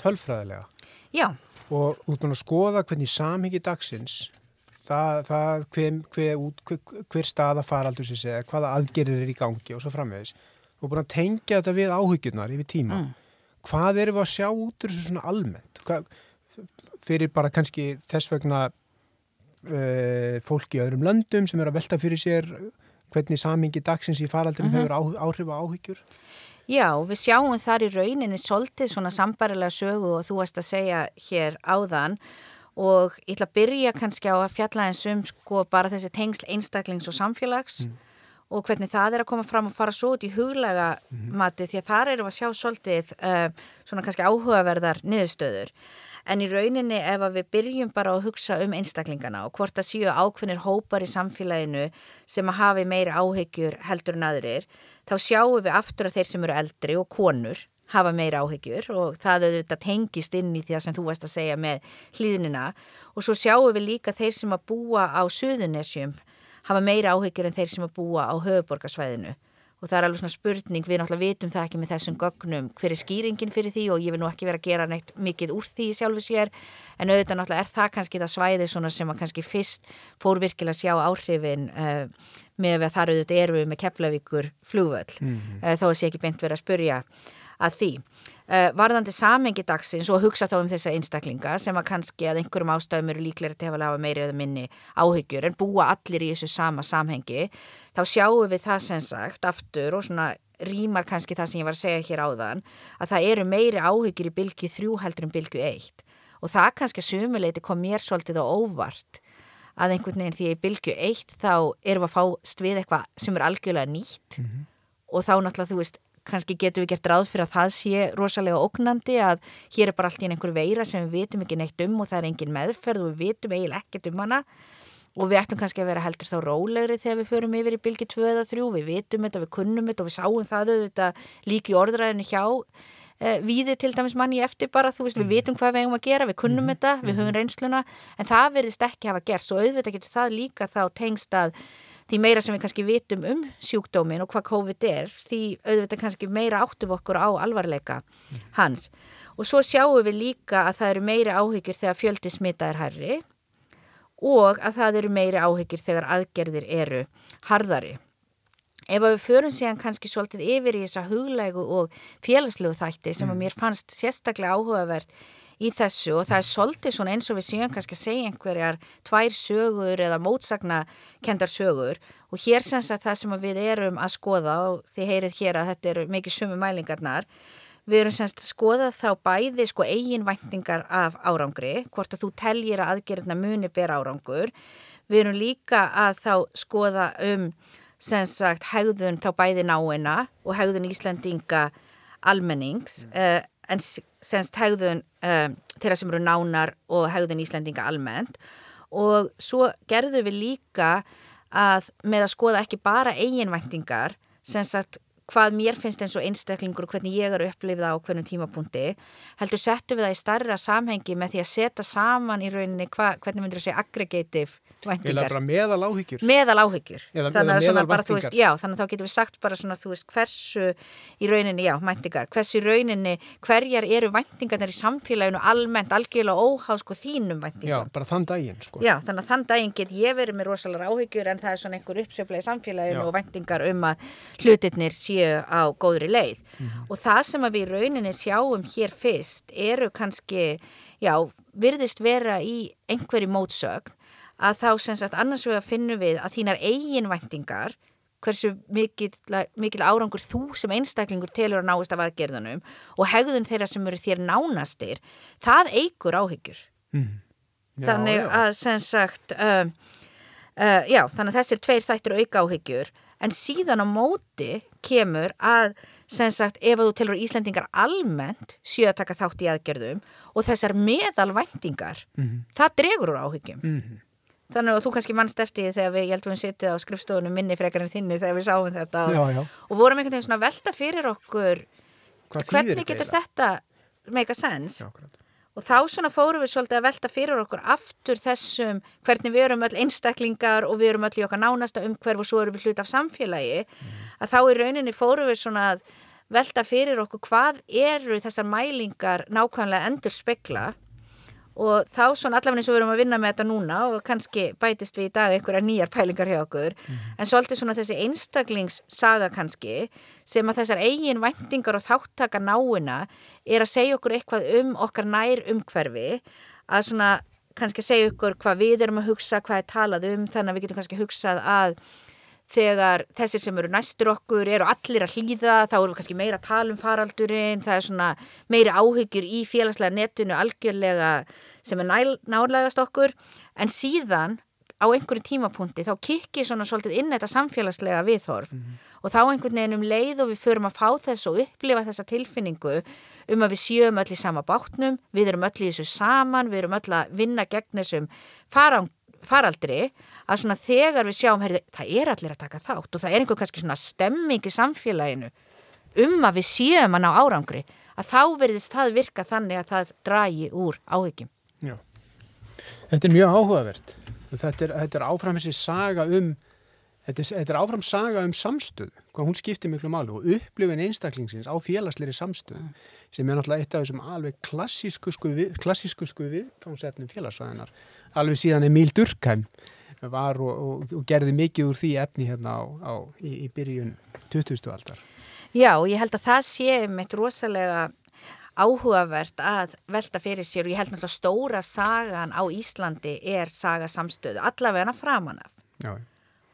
tölfræðilega Já. og út með að skoða hvernig samhengi dagsins það, það hver, hver, hver, hver staða faraldur sér segja, hvaða aðgerir er í gangi og svo framvegis og búin að tengja þetta við áhyggjurnar yfir tíma mm. hvað erum við að sjá út úr þessu svona almennt hvað, fyrir bara kannski þess vegna uh, fólk í öðrum löndum sem er að velta fyrir sér hvernig samhengi dagsins í faraldunum mm -hmm. hefur áhrif á áhyggjur Já, við sjáum þar í rauninni svolítið svona sambarilega sögu og þú varst að segja hér áðan og ég ætla að byrja kannski á að fjalla eins um sko bara þessi tengsl einstaklings og samfélags mm. og hvernig það er að koma fram og fara svo út í huglega mm. mati því að þar við að sjá svolítið uh, svona kannski áhugaverðar niðurstöður. En í rauninni ef við byrjum bara að hugsa um einstaklingana og hvort að séu ákveðnir hópar í samfélaginu sem að hafi meiri áhyggjur heldur en aðrir þá sjáum við aftur að þeir sem eru eldri og konur hafa meira áhyggjur og það auðvitað tengist inn í því að sem þú veist að segja með hlýðnina. Og svo sjáum við líka þeir sem að búa á Suðunesjum hafa meira áhyggjur en þeir sem að búa á höfuborgarsvæðinu og það er alveg svona spurning, við náttúrulega vitum það ekki með þessum gögnum hver er skýringin fyrir því og ég vil nú ekki vera að gera neitt mikið úr því sjálfu sér en auðvitað náttúrulega er það kannski það svæði sem að kannski fyrst fór virkilega að sjá áhrifin uh, með að þar auðvitað eru með keflavíkur flúvöll mm -hmm. uh, þó að sé ekki beint verið að spurja að því. Uh, varðandi samengi dagsins og hugsa þá um þessa einstaklinga sem að kannski að einhverjum ástæðum eru líklega til að hafa meiri eða minni áhyggjur en búa allir í þessu sama samhengi þá sjáum við það sem sagt aftur og svona rýmar kannski það sem ég var að segja hér áðan að það eru meiri áhyggjur í bylgu þrjú heldur en bylgu eitt og það kannski sumuleiti kom mér svolítið á óvart að einhvern veginn því að í bylgu eitt þá erum við að fá stvið eitthvað sem er algjörlega nýtt mm -hmm. og þá náttúrulega þú veist kannski getum við gert ráð fyrir að það sé rosalega ógnandi að hér er bara allt í einhver veira sem við vitum ekki neitt um og það er engin meðferð og við vitum eiginlega ekkert um hana og við ættum kannski að vera heldur þá rólegri þegar við förum yfir í bylgi 2 eða 3 við vitum þetta, við kunnum þetta og við sáum það auðvitað líki orðræðinu hjá eh, við til dæmis manni eftir bara, þú veist, við mm. vitum hvað við hefum að gera, við kunnum mm. þetta, við mm-hmm. höfum reynsluna, en það verðist ekki hafa gert, svo auðvitað getur það líka þá tengst að því meira sem við kannski vitum um sjúkdómin og hvað COVID er, því auðvitað kannski meira áttum okkur á alvarleika hans. Og svo sjáum við líka að það eru meiri áhyggjur þegar fjöldi smita er herri og að það eru meiri áhyggjur þegar aðgerðir eru harðari. Ef við förum síðan kannski svolítið yfir í þessa huglægu og félagslegu þætti sem mm. mér fannst sérstaklega áhugavert í þessu og það er svolítið svona eins og við séum kannski að segja einhverjar tvær sögur eða mótsagna kendar sögur og hér semst að það sem við erum að skoða og þið heyrið hér að þetta eru mikið sumu mælingarnar við erum semst að skoða þá bæði sko eiginvæntingar af árangri hvort að þú teljir að aðgerðna muni ber árangur við erum líka að þá skoða um sem sagt hegðun þá bæði náina og hegðun Íslandinga almennings mm. uh, en semst hegðun um, þeirra sem eru nánar og hegðun Íslandinga almennt. Og svo gerðum við líka að með að skoða ekki bara eiginvæntingar sem sagt hvað mér finnst eins og einstaklingur og hvernig ég er upplifið á hvernig tímapunkti heldur settum við það í starra samhengi með því að setja saman í rauninni hva, hvernig myndir þú segja aggregative Eða bara meðal áhyggjur. Meðal áhyggjur. Eða, þannig, eða þannig að þá getum við sagt bara svona, þú veist, hversu í rauninni, já, væntingar, hversu í rauninni, hverjar eru væntingarnir í samfélaginu almennt, algjörlega óháð sko þínum væntingar. Já, bara þann daginn, sko. Já, þannig að þann daginn get ég verið með rosalega áhyggjur en það séu á góðri leið. Mm -hmm. Og það sem við í rauninni sjáum hér fyrst eru kannski, já, virðist vera í einhverju mótsögn að þá sem sagt annars við að finna við að þínar eigin væntingar hversu mikil, mikil árangur þú sem einstaklingur telur að náist af aðgerðunum og hegðun þeirra sem eru þér nánastir, það eigur áhyggjur. Mm. Já, þannig já. að sem sagt, uh, uh, já, þannig að þessir tveir þættir auka áhyggjur en síðan á móti kemur að sem sagt ef þú telur Íslandingar almennt séu að taka þátt í aðgerðum og þessar meðalvæntingar, mm -hmm. það dregur úr áhyggjum. Mm -hmm. Þannig að þú kannski mannst eftir þegar við, ég held að við sittið á skrifstofunum minni frekar en þinni þegar við sáum þetta já, já. og vorum einhvern veginn svona velta fyrir okkur hvernig getur þetta make a sense já, og þá svona fórum við svolítið að velta fyrir okkur aftur þessum hvernig við erum öll einstaklingar og við erum öll í okkar nánasta umhverf og svo erum við hlut af samfélagi mm. að þá í rauninni fórum við svona að velta fyrir okkur hvað eru þessar mælingar nákvæmlega endur spekla og þá svona allavega eins og við erum að vinna með þetta núna og kannski bætist við í dag einhverja nýjar pælingar hjá okkur mm. en svolítið svona þessi einstaklingssaga kannski sem að þessar eigin væntingar og þáttaka náina er að segja okkur eitthvað um okkar nær umhverfi að svona kannski segja okkur hvað við erum að hugsa, hvað er talað um þannig að við getum kannski hugsað að þegar þessir sem eru næstur okkur eru allir að hlýða, þá eru við kannski meira að tala um faraldurinn, það er svona meiri áhyggjur í félagslega netinu algjörlega sem er nálegast okkur, en síðan á einhverju tímapunkti þá kikki svona svolítið inn þetta samfélagslega viðhorf mm -hmm. og þá einhvern veginn um leið og við förum að fá þess og upplifa þessa tilfinningu um að við sjöum öll í sama bátnum, við erum öll í þessu saman, við erum öll að vinna gegn þessum faraldri að svona þegar við sjáum, herri, það er allir að taka þátt og það er einhver kannski svona stemming í samfélaginu um að við séum að ná árangri, að þá verðist það virka þannig að það dragi úr áhyggjum. Já, þetta er mjög áhugavert. Þetta er, þetta er áfram þessi saga um, þetta er, þetta er áfram saga um samstöðu, hvað hún skiptir miklu málu og upplifin einstaklingsins á félagsleiri samstöðu sem er náttúrulega eitt af þessum alveg klassísku við, klassísku sko við, félagsvæðinar, alveg síðan Emil Durkheim var og, og, og gerði mikið úr því efni hérna á, á, í, í byrjun 20. aldar. Já, og ég held að það sé meitt rosalega áhugavert að velta fyrir sér og ég held náttúrulega stóra sagan á Íslandi er saga samstöðu, allavega framan af. Já.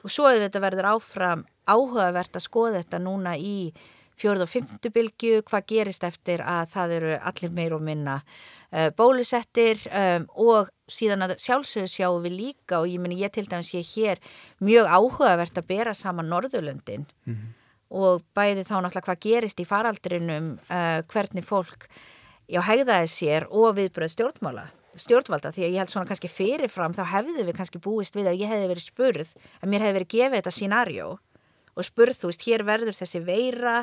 Og svo þetta verður áfram áhugavert að skoða þetta núna í fjörð og fymtu bylgu, hvað gerist eftir að það eru allir meir og minna uh, bólusettir um, og síðan að sjálfsögðu sjáum við líka og ég meni ég til dæmis ég hér mjög áhugavert að bera saman Norðurlöndin. Mm -hmm. og bæði þá náttúrulega hvað gerist í faraldrinum uh, hvernig fólk já hegðaði sér og viðbröð stjórnmála stjórnvalda því að ég held svona kannski fyrirfram þá hefðu við kannski búist við að ég hefði verið spurð að mér hefði verið gefið þetta scenarjó og spurð þú veist hér verður þessi veira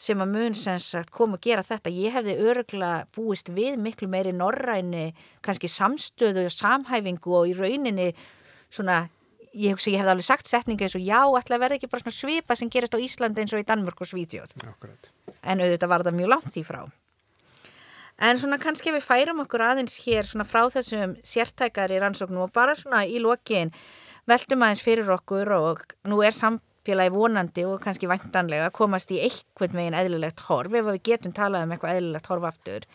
sem að mun sem sagt kom að gera þetta. Ég hefði öruglega búist við miklu meiri norræni, kannski samstöðu og samhæfingu og í rauninni svona, ég hugsa ég hefði alveg sagt setninga eins og já, ætla að verða ekki bara svona svipa sem gerist á Íslandi eins og í Danmörk og Svítjóð en auðvitað var það mjög langt í frá en svona kannski við færum okkur aðeins hér svona frá þessum sértækari rannsóknum og bara svona í lokin veltum aðeins fyrir okkur og nú er samt félagi vonandi og kannski vantanlega komast í einhvern veginn eðlilegt horf ef við getum talað um eitthvað eðlilegt horf aftur.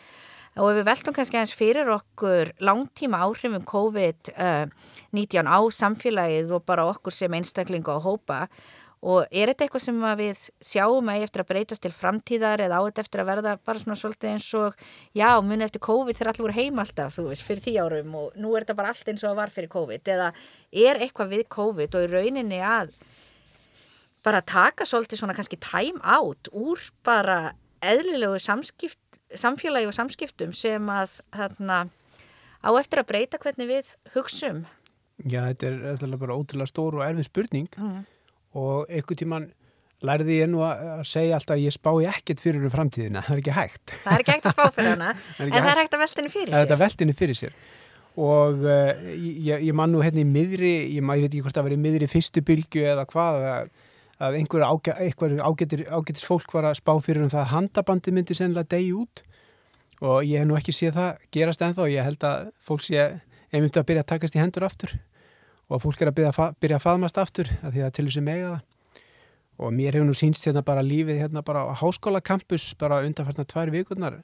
Og við veltum kannski aðeins fyrir okkur langtíma áhrifum COVID-19 uh, á samfélagið og bara okkur sem einstaklinga og hópa og er þetta eitthvað sem við sjáum að eftir að breytast til framtíðar eða á þetta eftir að verða bara svona svolítið eins og já, muni eftir COVID þegar allir voru heim alltaf, þú veist, fyrir tí árum og nú er þetta bara allt eins og var fyrir COVID eða er eitthvað við COVID og í rauninni að bara taka svolítið svona kannski time out úr bara eðlilegu samskipt, samfélagi og samskiptum sem að þarna á eftir að breyta hvernig við hugsum. Já, þetta er, er bara ótrúlega stór og erfið spurning mm. Og einhvern tíman lærði ég nú að að segja alltaf að ég spái ekkert fyrir um framtíðina, það er ekki hægt. Það er ekki hægt að spá fyrir hana, [laughs] Það er en það er hægt. að velta henni fyrir að þetta sig. veltinni fyrir sér. Og uh, ég, ég man nú hérna í miðri, ég, ma- ég veit ekki hvort það verið miðri fyrstu bylgu eða hvað að, að einhver, ágæ, ágætir, ágætis fólk var að spá fyrir um það að handabandi myndi sennilega degi út. Og ég hef nú ekki séð það gerast ennþá, ég held að fólk sé einmitt að byrja að takast í hendur aftur og að fólk er að byrja byrja að faðmast aftur að því að til þessi mega það og mér hefur nú sínst hérna bara lífið hérna bara á háskólakampus bara undanfarnar tvær vikurnar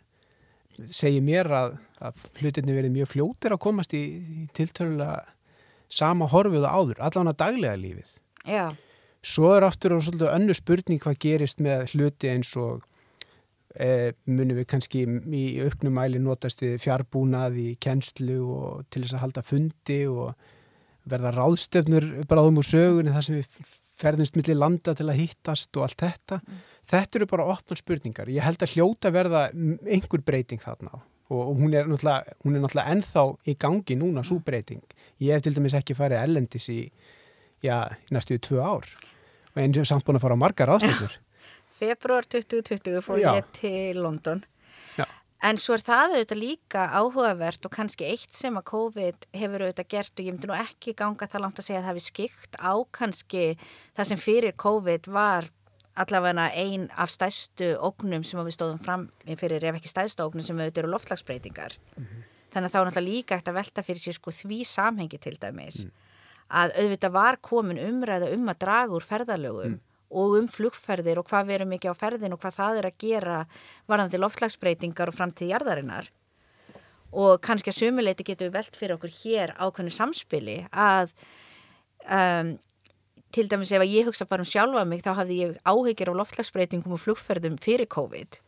segir mér að, að hlutinni verið mjög fljótir að komast í, í tiltölulega sama horfið áður, allan að daglega lífið. Já, Svo er aftur og svolítið önnu spurning hvað gerist með hluti eins og e, munum við kannski í auknum mæli notast við fjárbúnað í kennslu og til þess að halda fundi og verða ráðstefnur bráðum úr sögunni þar sem við ferðumst millir landa til að hittast og allt þetta. Þetta eru bara opnar spurningar. Ég held að hljóta verða einhver breyting þarna og, og hún, er hún er náttúrulega ennþá í gangi núna svo breyting. Ég hef til dæmis ekki farið ellendis í, já, í næstu tvö ár og eins og samt búin að fara á margar ráðstefnur. [laughs] februar 2020 fór ég til London. En svo er það auðvitað líka áhugavert og kannski eitt sem að COVID hefur auðvitað gert og ég myndi nú ekki ganga það langt að segja að það hefur skikt á kannski það sem fyrir COVID var allavega ein af stærstu ógnum sem við stóðum fram fyrir ef ekki stærstu ógnum sem auðvitað eru loftlagsbreytingar. Þannig að þá er náttúrulega líka eftir að velta fyrir sér sko því samhengi til dæmis að auðvitað var komin umræða um að draga úr ferðalögum og um flugferðir og hvað við erum ekki á ferðin og hvað það er að gera varðandi loftslagsbreytingar og framtíð jarðarinnar. Og kannski að sumuleiti getum við velt fyrir okkur hér ákveðnu samspili að um, til dæmis ef ég hugsa bara um sjálfa mig þá hafði ég áhyggjur af loftslagsbreytingum og flugferðum fyrir COVID.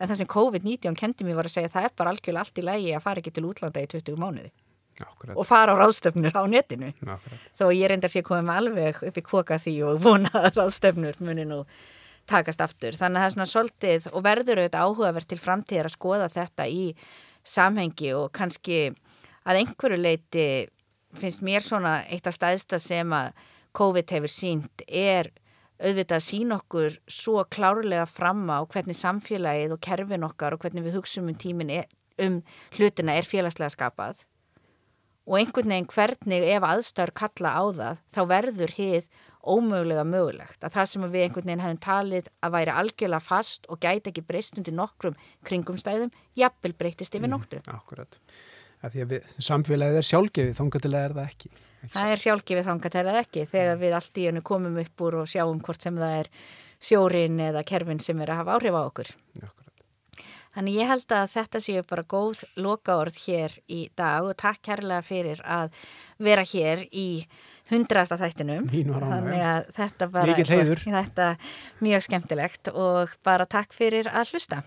En það sem COVID-19 kendi mér var að segja að það er bara algjörlega allt í lægi að fara ekki til útlanda í 20 mánuði Akkurat, og fara á ráðstöfnur á netinu akkurat. þó ég reyndar sé komið með alveg upp í koka því og vona að ráðstöfnur muni nú takast aftur. Þannig að það er svona svolítið og verður auðvitað áhugavert til framtíðar að skoða þetta í samhengi og kannski að einhverju leiti finnst mér svona eitt af stæðsta sem að COVID hefur sínt er auðvitað að sína okkur svo klárlega fram á hvernig samfélagið og kerfin okkar og hvernig við hugsaum um tímin er, um hlutina er félagslega skapað og einhvern veginn hvernig ef aðstæður kalla á það þá verður hið ómögulega mögulegt að það sem við einhvern veginn hefum talið að væri algjörlega fast og gæti ekki breyst undir nokkrum kringumstæðum jafnvel breytist yfir nóttu. Akkurat. Að því að við, samfélagið er sjálfgefið, þóngatilega er það ekki. ekki Það er sjálfgefið þangatælað ekki þegar við allt í hennu komum upp úr og sjáum hvort sem það er sjórin eða kerfin sem er að hafa áhrif á okkur. Akkurat. Þannig ég held að þetta séu bara góð lokaorð hér í dag og takk kærlega fyrir að vera hér í hundrasta þættinum. Mín var ánægja. Þannig að þetta bara Mikill heiður. Þetta mjög skemmtilegt og bara takk fyrir að hlusta.